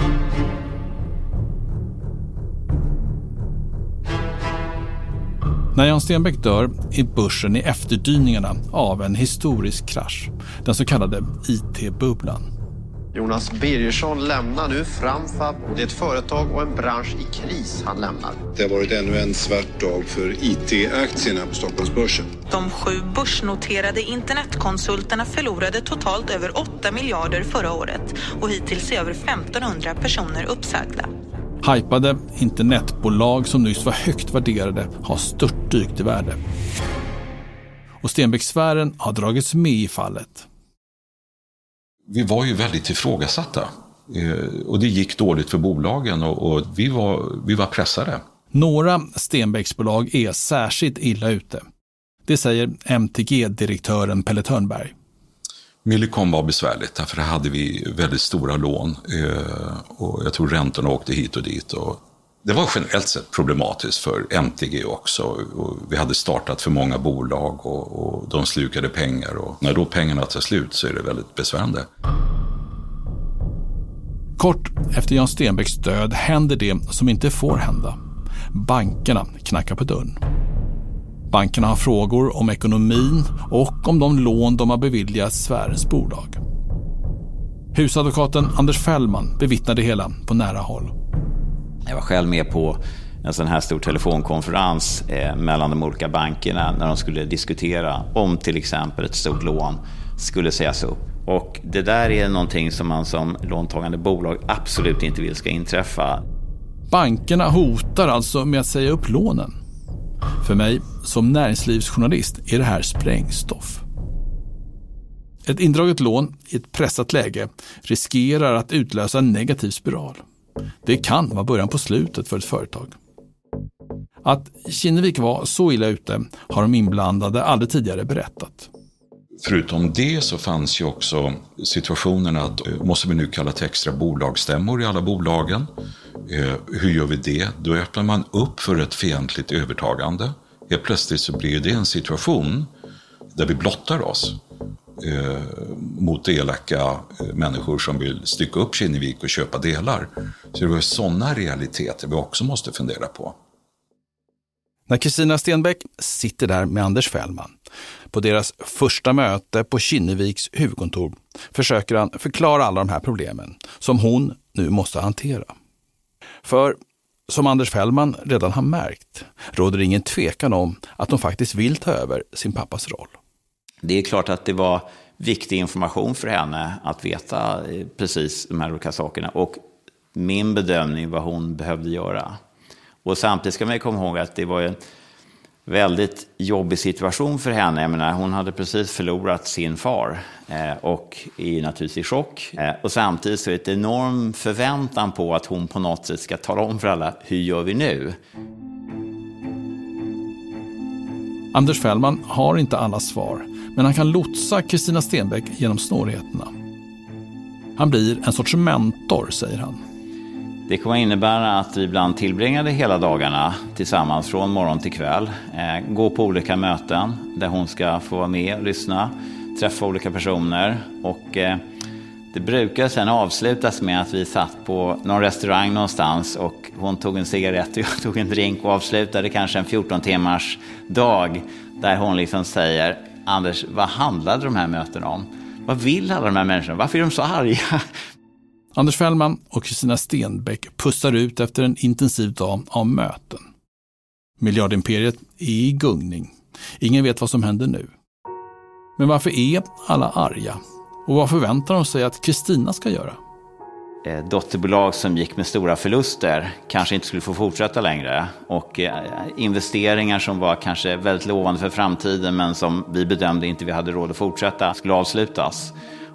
När Jan Stenbeck dör är börsen i efterdyningarna av en historisk krasch. Den så kallade IT-bubblan. Jonas Birgersson lämnar nu Framfab. Det är ett företag och en bransch i kris han lämnar. Det har varit ännu en svart dag för IT-aktierna på Stockholmsbörsen. De sju börsnoterade internetkonsulterna förlorade totalt över 8 miljarder förra året och hittills är över 1500 personer uppsagda. Hypade internetbolag som nyss var högt värderade har störtdykt i värde. Och Stenbecksfären har dragits med i fallet. Vi var ju väldigt ifrågasatta. Eh, och det gick dåligt för bolagen och, och vi, var, vi var pressade. Några Stenbecksbolag är särskilt illa ute. Det säger MTG-direktören Pelle Törnberg. Millicom var besvärligt, därför hade vi väldigt stora lån eh, och jag tror räntorna åkte hit och dit. Och det var generellt sett problematiskt för MTG också. Och vi hade startat för många bolag och, och de slukade pengar. Och när då pengarna tar slut så är det väldigt besvärande. Kort efter Jan Stenbecks död händer det som inte får hända. Bankerna knackar på dörren. Bankerna har frågor om ekonomin och om de lån de har beviljat sfärens bolag. Husadvokaten Anders Fällman bevittnade hela på nära håll. Jag var själv med på en sån här stor telefonkonferens eh, mellan de olika bankerna när de skulle diskutera om till exempel ett stort lån skulle sägas upp. Och det där är någonting som man som låntagande bolag absolut inte vill ska inträffa. Bankerna hotar alltså med att säga upp lånen. För mig som näringslivsjournalist är det här sprängstoff. Ett indraget lån i ett pressat läge riskerar att utlösa en negativ spiral. Det kan vara början på slutet för ett företag. Att Kinnevik var så illa ute har de inblandade aldrig tidigare berättat. Förutom det så fanns ju också situationen att eh, måste vi nu kalla till extra bolagsstämmor i alla bolagen? Eh, hur gör vi det? Då öppnar man upp för ett fientligt övertagande. Helt plötsligt så blir det en situation där vi blottar oss eh, mot elaka eh, människor som vill stycka upp Kinnevik och köpa delar. Så det var sådana realiteter vi också måste fundera på. När Kristina Stenbeck sitter där med Anders Fällman på deras första möte på Kinneviks huvudkontor försöker han förklara alla de här problemen som hon nu måste hantera. För som Anders Fällman redan har märkt råder det ingen tvekan om att de faktiskt vill ta över sin pappas roll. Det är klart att det var viktig information för henne att veta eh, precis de här olika sakerna och min bedömning vad hon behövde göra. Och samtidigt ska man komma ihåg att det var ju väldigt jobbig situation för henne. Jag menar, hon hade precis förlorat sin far eh, och är naturligtvis i chock. Eh, och samtidigt så är det ett enorm förväntan på att hon på något sätt ska tala om för alla, hur gör vi nu? Anders Fällman har inte alla svar, men han kan lotsa Kristina Stenbeck genom snårigheterna. Han blir en sorts mentor, säger han. Det kommer innebära att vi ibland tillbringade hela dagarna tillsammans från morgon till kväll. Eh, gå på olika möten där hon ska få vara med och lyssna, träffa olika personer. Och eh, det brukar sen avslutas med att vi satt på någon restaurang någonstans och hon tog en cigarett och jag tog en drink och avslutade kanske en 14 timmars dag där hon liksom säger Anders, vad handlade de här mötena om? Vad vill alla de här människorna? Varför är de så arga? Anders Fällman och Kristina Stenbeck pussar ut efter en intensiv dag av möten. Miljardimperiet är i gungning. Ingen vet vad som händer nu. Men varför är alla arga? Och vad förväntar de sig att Kristina ska göra? Eh, dotterbolag som gick med stora förluster kanske inte skulle få fortsätta längre. Och eh, investeringar som var kanske väldigt lovande för framtiden men som vi bedömde inte vi hade råd att fortsätta skulle avslutas.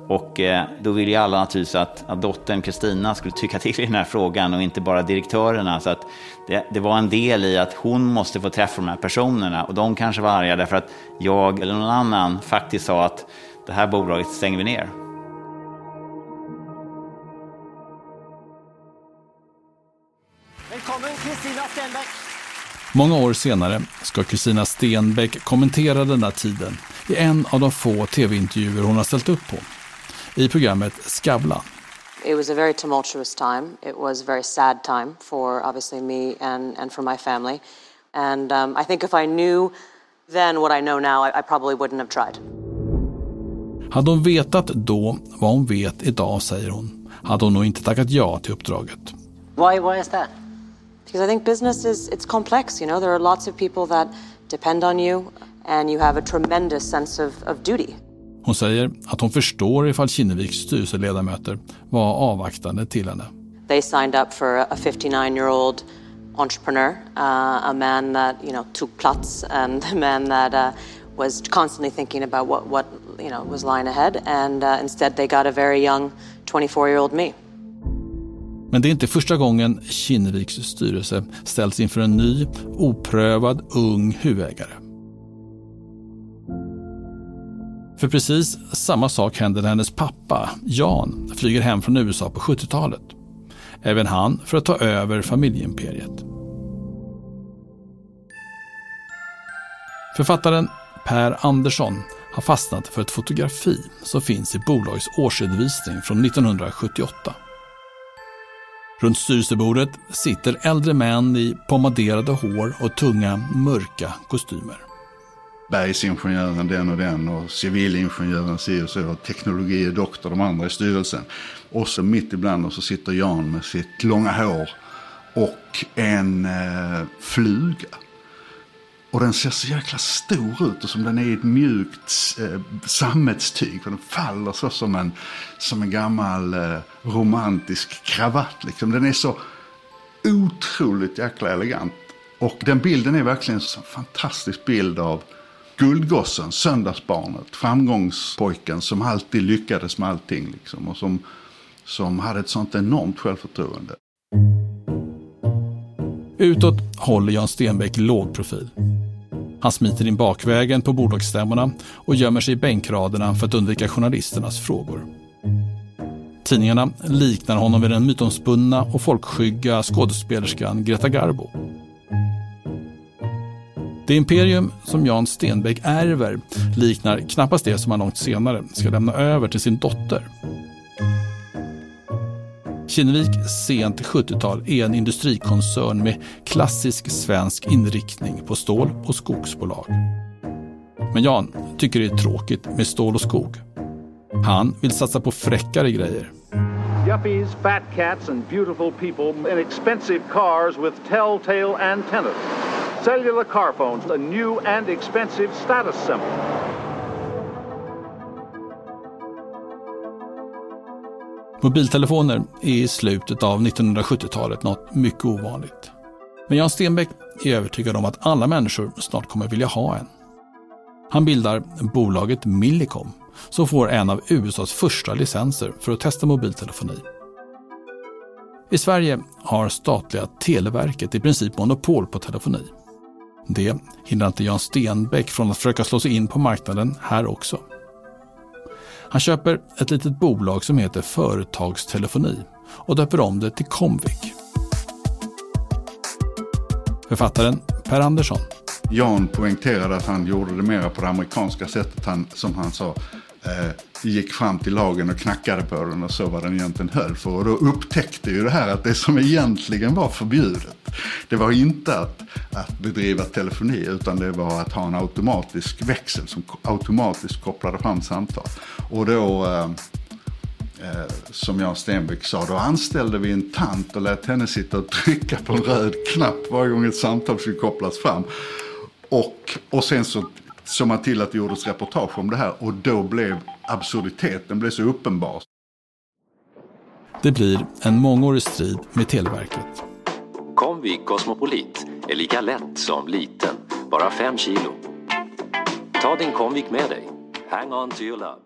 Och eh, då ville ju alla naturligtvis att, att dottern Kristina skulle tycka till i den här frågan och inte bara direktörerna. Så att det, det, var en del i att hon måste få träffa de här personerna och de kanske var arga därför att jag eller någon annan faktiskt sa att det här bolaget stänger vi ner. Välkommen Kristina Stenbeck! Många år senare ska Kristina Stenbeck kommentera den där tiden i en av de få tv-intervjuer hon har ställt upp på i programmet Skavlan. It was a very tumultuous time. It was a very sad time for obviously me and, and for my family. And um, I think if I knew then what I know now, I, I probably wouldn't have tried. Hade hon vetat då vad hon vet idag, säger hon, hade hon nog inte tackat ja till uppdraget. Why, why is that? Because I think business is it's complex. You know, there are lots of people that depend on you, and you have a tremendous sense of, of duty. Hon säger att hon förstår ifall Kinneviks styrelseledamöter var avvaktande till henne. They signed up for a 59-year-old entrepreneur, uh, a man that you know took plats and a man that uh, was constantly thinking about what what you know was lying ahead, and uh, instead they got a very young 24-year-old me. Men det är inte första gången Kinneviks styrelse ställs inför en ny, oprövad, ung huvudägare. För precis samma sak händer när hennes pappa, Jan, flyger hem från USA på 70-talet. Även han för att ta över familjeimperiet. Författaren Per Andersson har fastnat för ett fotografi som finns i bolagets årsredovisning från 1978. Runt styrelsebordet sitter äldre män i pomaderade hår och tunga, mörka kostymer. Bergsingenjören den och den och civilingenjören si och så och teknologidoktor de andra i styrelsen. Och så mitt ibland och så sitter Jan med sitt långa hår och en eh, fluga. Och den ser så jäkla stor ut och som den är i ett mjukt eh, sammetstyg. Och den faller så som en, som en gammal eh, romantisk kravatt. Liksom. Den är så otroligt jäkla elegant. Och den bilden är verkligen en fantastisk bild av guldgossen, söndagsbarnet, framgångspojken som alltid lyckades med allting. Liksom, och som, som hade ett sånt enormt självförtroende. Utåt håller Jan Stenbeck låg profil. Han smiter in bakvägen på bolagsstämmorna och gömmer sig i bänkraderna för att undvika journalisternas frågor. Tidningarna liknar honom vid den mytomspunna och folkskygga skådespelerskan Greta Garbo. Det imperium som Jan Stenbeck ärver liknar knappast det som han långt senare ska lämna över till sin dotter. Kinnevik sent 70-tal är en industrikoncern med klassisk svensk inriktning på stål och skogsbolag. Men Jan tycker det är tråkigt med stål och skog. Han vill satsa på fräckare grejer. Yuppies, fat cats and beautiful people in expensive cars with telltale antennas. Cellular car phones, a new and expensive status symbol. Mobiltelefoner är i slutet av 1970-talet något mycket ovanligt. Men Jan Stenbeck är övertygad om att alla människor snart kommer vilja ha en. Han bildar bolaget Millicom som får en av USAs första licenser för att testa mobiltelefoni. I Sverige har statliga Televerket i princip monopol på telefoni. Det hindrar inte Jan Stenbeck från att försöka slå sig in på marknaden här också. Han köper ett litet bolag som heter Företagstelefoni och döper om det till Comvik. Författaren Per Andersson. Jan poängterade att han gjorde det mera på det amerikanska sättet, han, som han sa. Eh, gick fram till lagen och knackade på den och så vad den egentligen höll för. Och då upptäckte ju det här att det som egentligen var förbjudet, det var inte att, att bedriva telefoni utan det var att ha en automatisk växel som automatiskt kopplade fram samtal. Och då, eh, eh, som Jan Stenbeck sa, då anställde vi en tant och lät henne sitta och trycka på en röd knapp varje gång ett samtal skulle kopplas fram. Och, och sen så såg man till att det gjordes reportage om det här och då blev absurditeten blev så uppenbar. Det blir en mångårig strid med Televerket. Comvik Cosmopolit är lika lätt som liten, bara 5 kilo. Ta din Comvik med dig. Hang on to your love.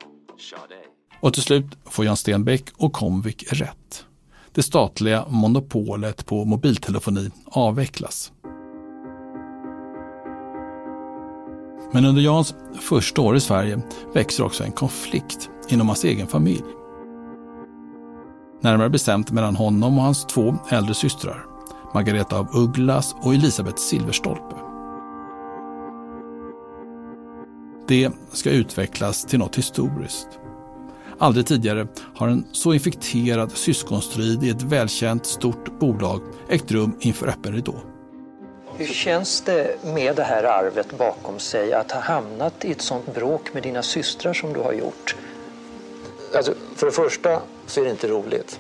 Och till slut får Jan Stenbeck och Comvik rätt. Det statliga monopolet på mobiltelefoni avvecklas. Men under Jans första år i Sverige växer också en konflikt inom hans egen familj. Närmare bestämt mellan honom och hans två äldre systrar, Margareta av Ugglas och Elisabeth Silverstolpe. Det ska utvecklas till något historiskt. Aldrig tidigare har en så infekterad syskonstrid i ett välkänt stort bolag ägt rum inför öppen ridå. Hur känns det med det här arvet bakom sig att ha hamnat i ett sånt bråk med dina systrar som du har gjort? Alltså, för det första så är det inte roligt.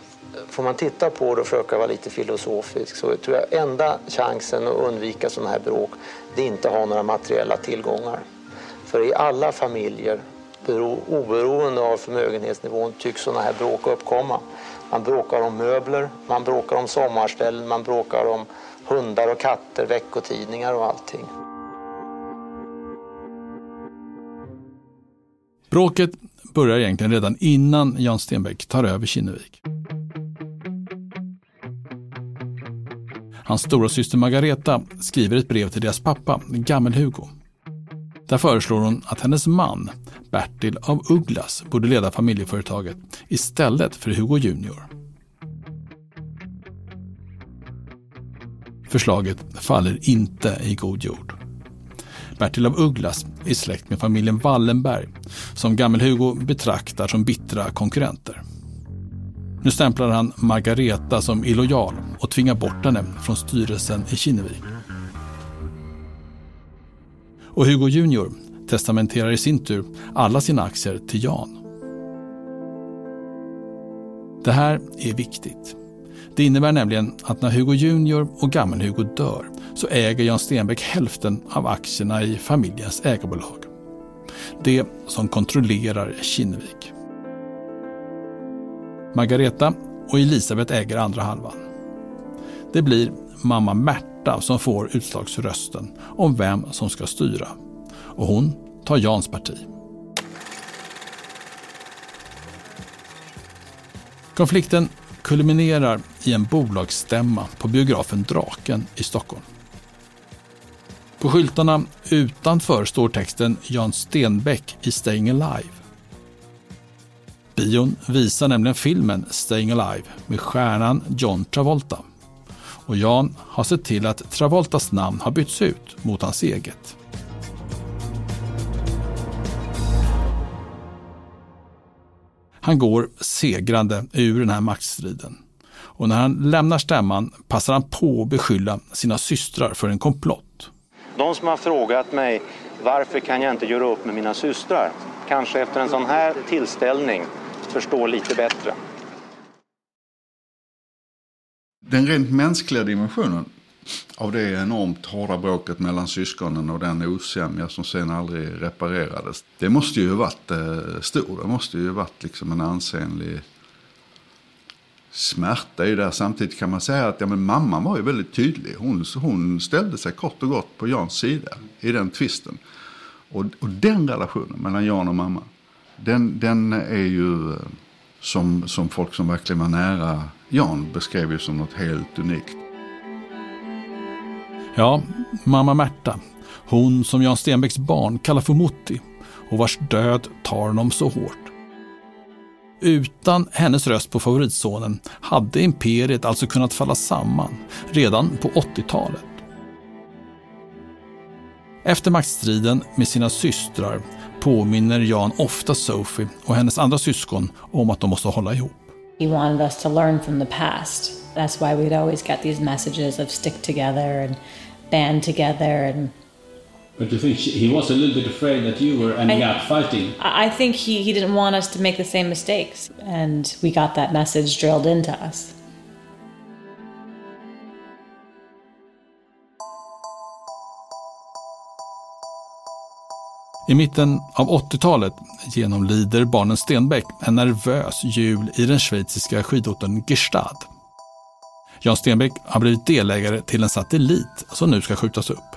Får man titta på det och försöka vara lite filosofisk så tror jag enda chansen att undvika sådana här bråk det är inte att ha några materiella tillgångar. För i alla familjer, oberoende av förmögenhetsnivån, tycks sådana här bråk uppkomma. Man bråkar om möbler, man bråkar om sommarställen, man bråkar om hundar och katter, veckotidningar och allting. Bråket börjar egentligen redan innan Jan Stenbeck tar över Kinnevik. Hans stora syster Margareta skriver ett brev till deras pappa, Gammel-Hugo. Där föreslår hon att hennes man, Bertil av Ugglas borde leda familjeföretaget istället för Hugo Junior. Förslaget faller inte i god jord. Bertil av Ugglas är släkt med familjen Wallenberg som Gammel-Hugo betraktar som bittra konkurrenter. Nu stämplar han Margareta som illojal och tvingar bort henne från styrelsen i Kinnevik. Och Hugo Junior testamenterar i sin tur alla sina aktier till Jan. Det här är viktigt. Det innebär nämligen att när Hugo Junior och Gammel-Hugo dör så äger Jan Stenbeck hälften av aktierna i familjens ägarbolag. Det som kontrollerar Kinnevik. Margareta och Elisabeth äger andra halvan. Det blir mamma Märta som får utslagsrösten om vem som ska styra. Och hon tar Jans parti. Konflikten kulminerar i en bolagsstämma på biografen Draken i Stockholm. På skyltarna utanför står texten Jan Stenbeck i Staying Alive. Bion visar nämligen filmen Staying Alive med stjärnan John Travolta. Och Jan har sett till att Travoltas namn har bytts ut mot hans eget. Han går segrande ur den här maktstriden. Och när han lämnar stämman passar han på att beskylla sina systrar för en komplott. De som har frågat mig varför kan jag inte göra upp med mina systrar? Kanske efter en sån här tillställning förstår lite bättre. Den rent mänskliga dimensionen av det enormt hårda bråket mellan syskonen och den osämja som sen aldrig reparerades. Det måste ju varit eh, stor. Det måste ju varit liksom en ansenlig smärta i det. Samtidigt kan man säga att ja, men mamman var ju väldigt tydlig. Hon, hon ställde sig kort och gott på Jans sida i den tvisten. Och, och den relationen mellan Jan och mamma, den, den är ju eh, som, som folk som verkligen var nära Jan beskrev ju som något helt unikt. Ja, mamma Märta. Hon som Jan Stenbecks barn kallar för Mutti och vars död tar honom så hårt. Utan hennes röst på favoritsonen hade imperiet alltså kunnat falla samman redan på 80-talet. Efter maktstriden med sina systrar påminner Jan ofta Sophie och hennes andra syskon om att de måste hålla ihop. He wanted us to learn from the past. That's why we'd always get these messages of stick together and band together and But you think he was a little bit afraid that you were ending I- up fighting? I I think he, he didn't want us to make the same mistakes and we got that message drilled into us. I mitten av 80-talet genomlider barnen Stenbeck en nervös jul i den schweiziska skidorten Gestad. Jan Stenbeck har blivit delägare till en satellit som nu ska skjutas upp.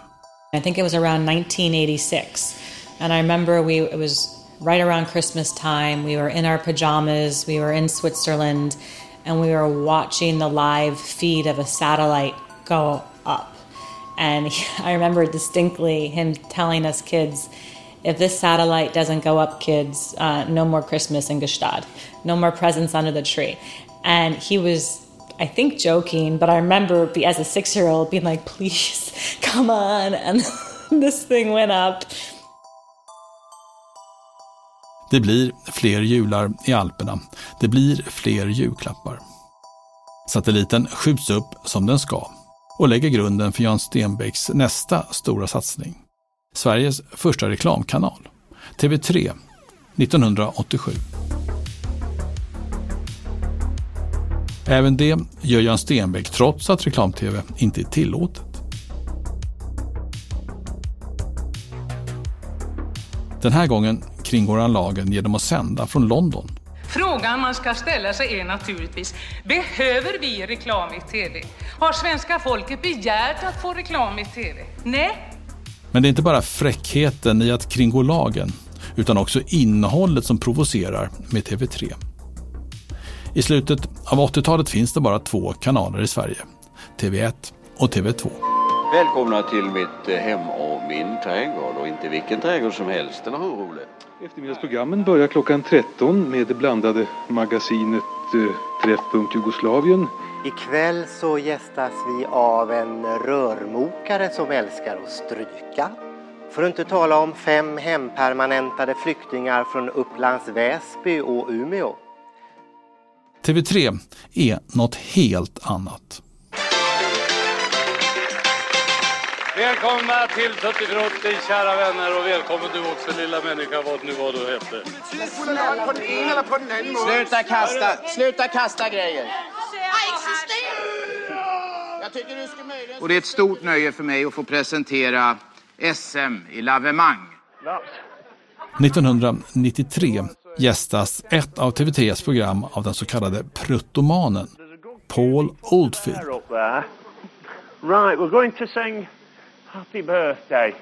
I think it was around 1986. And I remember we it was right around Christmas time. We were in our pajamas. We were in Switzerland and we were watching the live feed of a satellite go up. And I remember distinctly him telling us kids, if this satellite doesn't go up, kids, uh, no more Christmas in Gestad, no more presents under the tree. And he was I think joking, but I remember be, as a six year old being like, please, come on. And this thing went up. Det blir fler jular i Alperna. Det blir fler julklappar. Satelliten skjuts upp som den ska och lägger grunden för Jan Stenbecks nästa stora satsning. Sveriges första reklamkanal, TV3, 1987. Även det gör Jan Stenbeck trots att reklam-tv inte är tillåtet. Den här gången kringgår han lagen genom att sända från London. Frågan man ska ställa sig är naturligtvis, behöver vi reklam i TV? Har svenska folket begärt att få reklam i TV? Nej. Men det är inte bara fräckheten i att kringgå lagen, utan också innehållet som provocerar med TV3. I slutet av 80-talet finns det bara två kanaler i Sverige. TV1 och TV2. Välkomna till mitt eh, hem och min trädgård och inte vilken trädgård som helst. Eller hur, Ole? Eftermiddagsprogrammen börjar klockan 13 med det blandade magasinet eh, Träffpunkt Jugoslavien. Ikväll så gästas vi av en rörmokare som älskar att stryka. För att inte tala om fem hempermanentade flyktingar från Upplands Väsby och Umeå. TV3 är något helt annat. Välkomna till Tutti Frutti, kära vänner och välkommen du också lilla människa, vad nu var du hette. Sluta kasta, sluta kasta grejer. Och det är ett stort nöje för mig att få presentera SM i lavemang. 1993 gästas ett av TV3s program av den så kallade pruttomanen, Paul Oldfield. Right, we're going to sing Happy Birthday.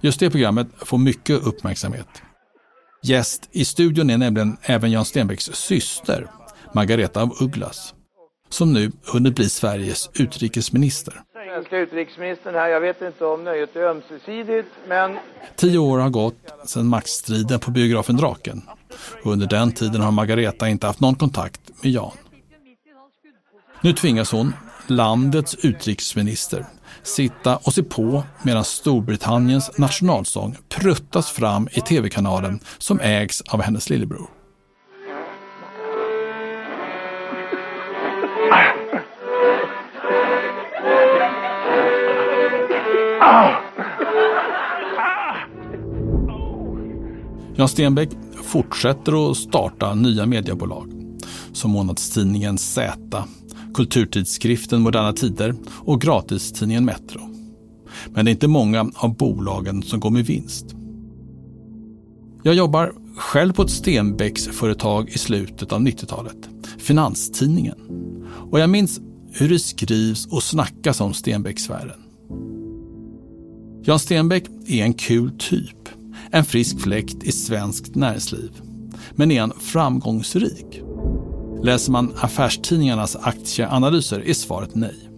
Just det programmet får mycket uppmärksamhet. Gäst i studion är nämligen även Jan Stenbecks syster, Margareta af Ugglas, som nu hunnit bli Sveriges utrikesminister. Svenska utrikesministern här, jag vet inte om nöjet är ömsesidigt, men... Tio år har gått sedan maktstriden på biografen Draken. Under den tiden har Margareta inte haft någon kontakt med Jan. Nu tvingas hon, landets utrikesminister, sitta och se på medan Storbritanniens nationalsång pruttas fram i tv-kanalen som ägs av hennes lillebror. Jan Stenbeck fortsätter att starta nya mediebolag som månadstidningen Z, kulturtidskriften Moderna Tider och gratistidningen Metro. Men det är inte många av bolagen som går med vinst. Jag jobbar själv på ett Stenbecks-företag i slutet av 90-talet, Finanstidningen. Och jag minns hur det skrivs och snackas om Stenbecksfären. Jan Stenbeck är en kul typ en frisk fläkt i svenskt näringsliv. Men är han framgångsrik? Läser man affärstidningarnas aktieanalyser är svaret nej.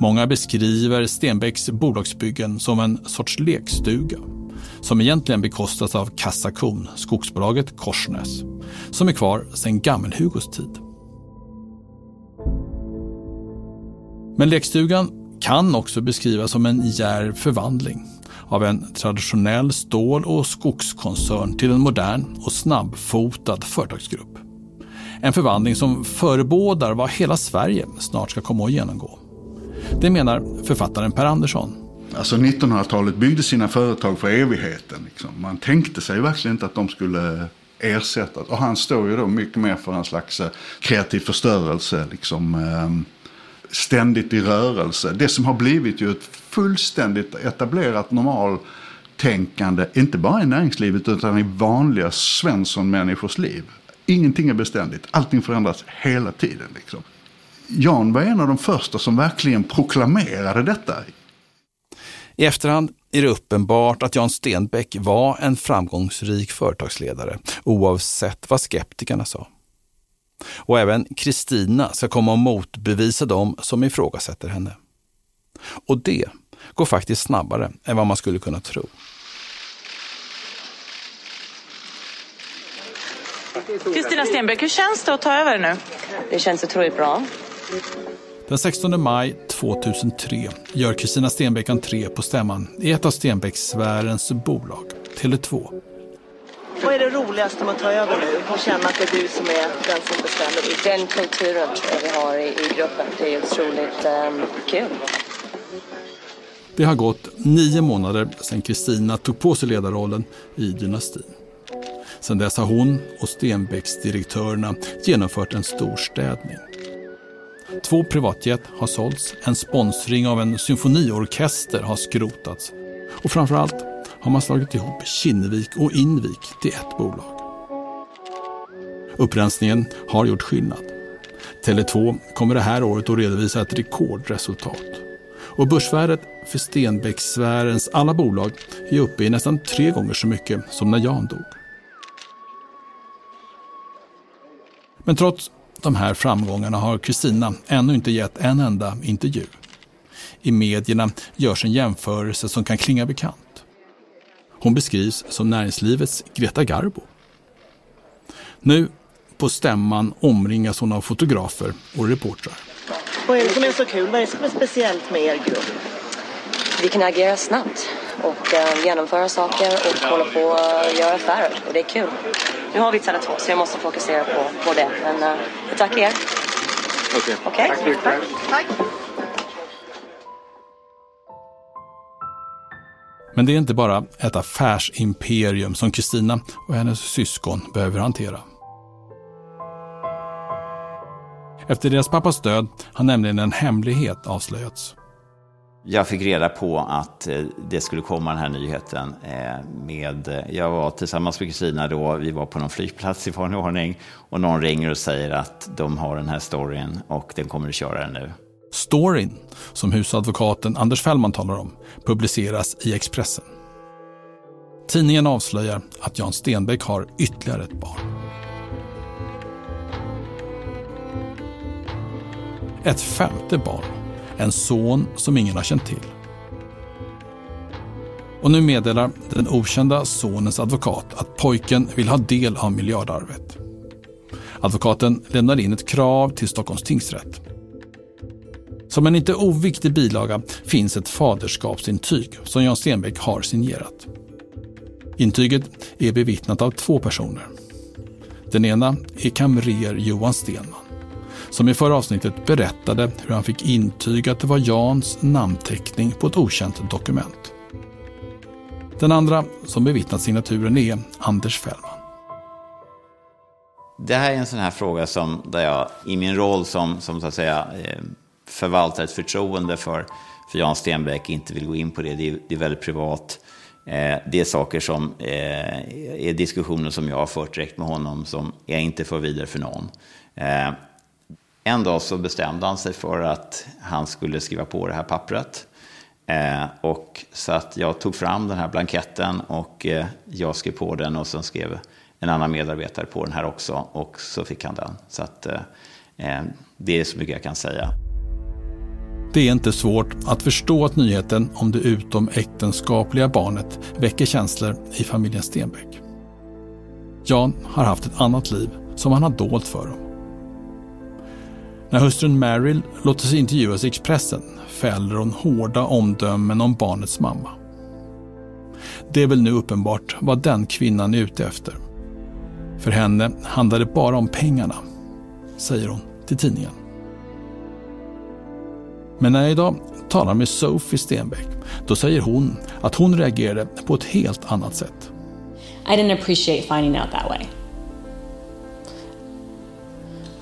Många beskriver Stenbecks bolagsbyggen som en sorts lekstuga som egentligen bekostas av Kassakon, skogsbolaget Korsnäs, som är kvar sedan Gammelhugos tid. Men lekstugan kan också beskrivas som en djärv förvandling av en traditionell stål och skogskoncern till en modern och snabbfotad företagsgrupp. En förvandling som förebådar vad hela Sverige snart ska komma att genomgå. Det menar författaren Per Andersson. Alltså 1900-talet byggde sina företag för evigheten. Liksom. Man tänkte sig verkligen inte att de skulle ersättas. Och han står ju då mycket mer för en slags eh, kreativ förstörelse. Liksom, ehm, ständigt i rörelse. Det som har blivit ju ett fullständigt etablerat normaltänkande, inte bara i näringslivet utan i vanliga Svensson-människors liv. Ingenting är beständigt, allting förändras hela tiden. Liksom. Jan var en av de första som verkligen proklamerade detta. I efterhand är det uppenbart att Jan Stenbeck var en framgångsrik företagsledare, oavsett vad skeptikerna sa. Och även Kristina ska komma och motbevisa dem som ifrågasätter henne. Och det går faktiskt snabbare än vad man skulle kunna tro. Kristina Stenbeck, hur känns det att ta över nu? Det känns otroligt bra. Den 16 maj 2003 gör Kristina Stenbeck entré på stämman i ett av Stenbeckssfärens bolag, Tele2. Roligaste med att ta över nu och känna att det är du som är den som bestämmer? Den kulturen tror jag vi har i, i gruppen. Det är otroligt um, kul. Det har gått nio månader sedan Kristina tog på sig ledarrollen i dynastin. Sedan dess har hon och Stenbecks-direktörerna genomfört en stor städning. Två privatjet har sålts, en sponsring av en symfoniorkester har skrotats och framförallt har man slagit ihop Kinnevik och Invik till ett bolag. Upprensningen har gjort skillnad. Tele2 kommer det här året att redovisa ett rekordresultat. Och börsvärdet för Stenbeckssfärens alla bolag är uppe i nästan tre gånger så mycket som när Jan dog. Men trots de här framgångarna har Kristina ännu inte gett en enda intervju. I medierna görs en jämförelse som kan klinga bekant. Hon beskrivs som näringslivets Greta Garbo. Nu på stämman omringas hon av fotografer och reportrar. Vad är det som är så kul? Vad är det som är speciellt med er grupp? Vi kan agera snabbt och eh, genomföra saker och hålla på och göra affärer. Och det är kul. Nu har vi Tele2 så jag måste fokusera på, på det. Men eh, tackar er. Okej. Okej? Tack så mycket. Tack. Tack. Men det är inte bara ett affärsimperium som Kristina och hennes syskon behöver hantera. Efter deras pappas död har nämligen en hemlighet avslöjats. Jag fick reda på att eh, det skulle komma den här nyheten. Eh, med, eh, jag var tillsammans med Kristina då, vi var på någon flygplats i vanlig ordning. Och någon ringer och säger att de har den här storyn och den kommer att köra den nu. Storyn, som husadvokaten Anders Fällman talar om, publiceras i Expressen. Tidningen avslöjar att Jan Stenbeck har ytterligare ett barn. Ett femte barn, en son som ingen har känt till. Och nu meddelar den okända sonens advokat att pojken vill ha del av miljardarvet. Advokaten lämnar in ett krav till Stockholms tingsrätt. Som en inte oviktig bilaga finns ett faderskapsintyg som Jan Stenbeck har signerat. Intyget är bevittnat av två personer. Den ena är kamrer Johan Stenman som i förra avsnittet berättade hur han fick intyg att det var Jans namnteckning på ett okänt dokument. Den andra som bevittnat signaturen är Anders Fällman. Det här är en sån här fråga som, där jag i min roll som, som så att säga, eh, förvaltar ett förtroende för, för Jan Stenbeck inte vill gå in på det. Det är, det är väldigt privat. Eh, det är saker som eh, är diskussioner som jag har fört direkt med honom som jag inte för vidare för någon. Eh, en dag så bestämde han sig för att han skulle skriva på det här pappret. Eh, och så att jag tog fram den här blanketten och eh, jag skrev på den och sen skrev en annan medarbetare på den här också och så fick han den. Så att eh, eh det är så mycket jag kan säga. Det är inte svårt att förstå att nyheten om det utomäktenskapliga barnet väcker känslor i familjen Stenbeck. Jan har haft ett annat liv som han har dolt för dem. När hustrun Meryl låter sig intervjuas i Expressen fäller hon hårda omdömen om barnets mamma. Det är väl nu uppenbart vad den kvinnan är ute efter. För henne handlar det bara om pengarna, säger hon till tidningen. Men när jag idag talar med Sophie Stenbeck, då säger hon att hon reagerade på ett helt annat sätt. I didn't appreciate finding out that way.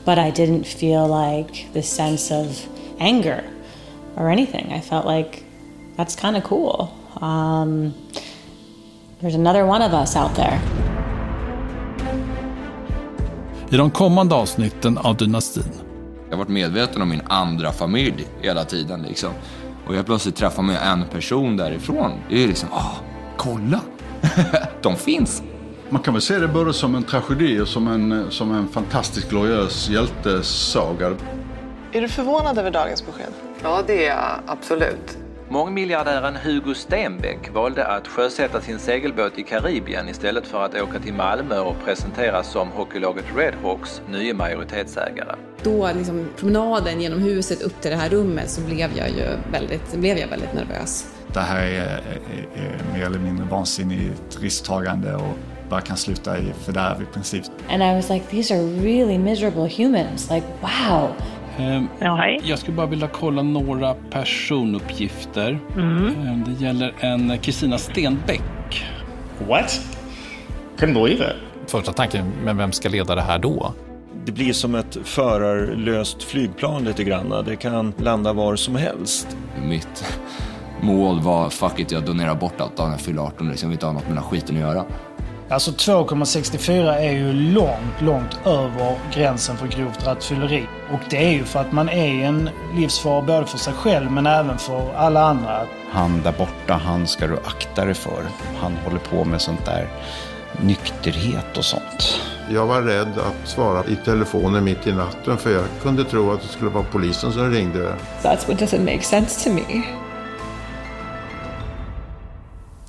but I didn't feel like this sense of anger or anything. I felt like that's kind of cool. Um, there's another one of us out there. I de kommande avsnitten av Dynastin. Jag har varit medveten om min andra familj hela tiden. Liksom. Och jag plötsligt träffar mig en person därifrån. Det är liksom, ah, kolla! de finns! Man kan väl se det både som en tragedi och som en, som en fantastiskt gloriös hjältesaga. Är du förvånad över dagens besked? Ja, det är jag absolut. Mångmiljardären Hugo Stenbeck valde att sjösätta sin segelbåt i Karibien istället för att åka till Malmö och presenteras som hockeylaget Redhawks nya majoritetsägare. Då, liksom, promenaden genom huset upp till det här rummet, så blev jag ju väldigt, blev jag väldigt nervös. Det här är, är, är mer eller mindre vansinnigt risktagande och bara kan sluta i fördärv i princip. And I was like, these are really miserable humans. Like, wow. Um, jag skulle bara vilja kolla några personuppgifter. Mm. Um, det gäller en Kristina Stenbeck. What? Couldn't believe it. Första tanken, men vem ska leda det här då? Det blir som ett förarlöst flygplan lite grann. Det kan landa var som helst. Mitt mål var, fuck it, jag donerar bort allt när jag fyller 18. Liksom, jag vill inte ha något med den här skiten att göra. Alltså 2,64 är ju långt, långt över gränsen för grovt rattfylleri. Och det är ju för att man är en livsfara både för sig själv men även för alla andra. Han där borta, han ska du akta dig för. Han håller på med sånt där nykterhet och sånt. Jag var rädd att svara i telefonen mitt i natten för jag kunde tro att det skulle vara polisen som ringde. That's what doesn't make sense to me.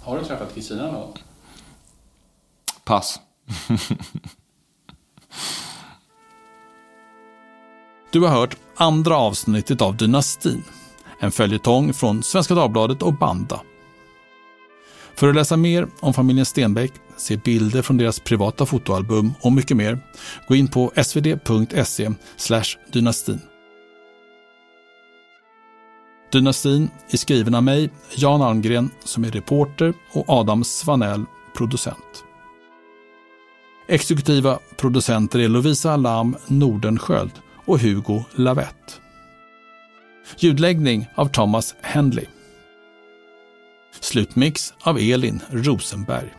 Har du träffat Kristina någon? Pass. Du har hört andra avsnittet av Dynastin. En följetong från Svenska Dagbladet och Banda. För att läsa mer om familjen Stenbeck, se bilder från deras privata fotoalbum och mycket mer, gå in på svd.se dynastin. Dynastin är skriven av mig, Jan Almgren, som är reporter och Adam Svanell, producent. Exekutiva producenter är Lovisa Lam Nordenskjöld och Hugo Lavett. Ljudläggning av Thomas Henley. Slutmix av Elin Rosenberg.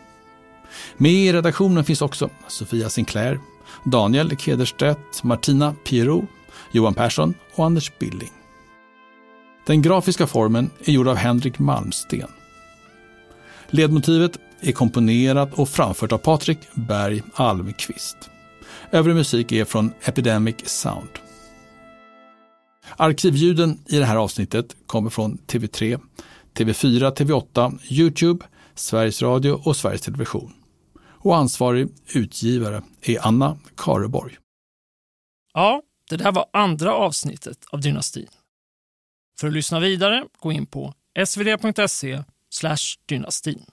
Med i redaktionen finns också Sofia Sinclair, Daniel Kederstedt, Martina Pirou, Johan Persson och Anders Billing. Den grafiska formen är gjord av Henrik Malmsten. Ledmotivet är komponerat och framfört av Patrik Berg Almqvist. Övrig musik är från Epidemic Sound. Arkivljuden i det här avsnittet kommer från TV3, TV4, TV8, Youtube, Sveriges Radio och Sveriges Television. Och ansvarig utgivare är Anna Kareborg. Ja, det där var andra avsnittet av Dynastin. För att lyssna vidare, gå in på svd.se dynastin.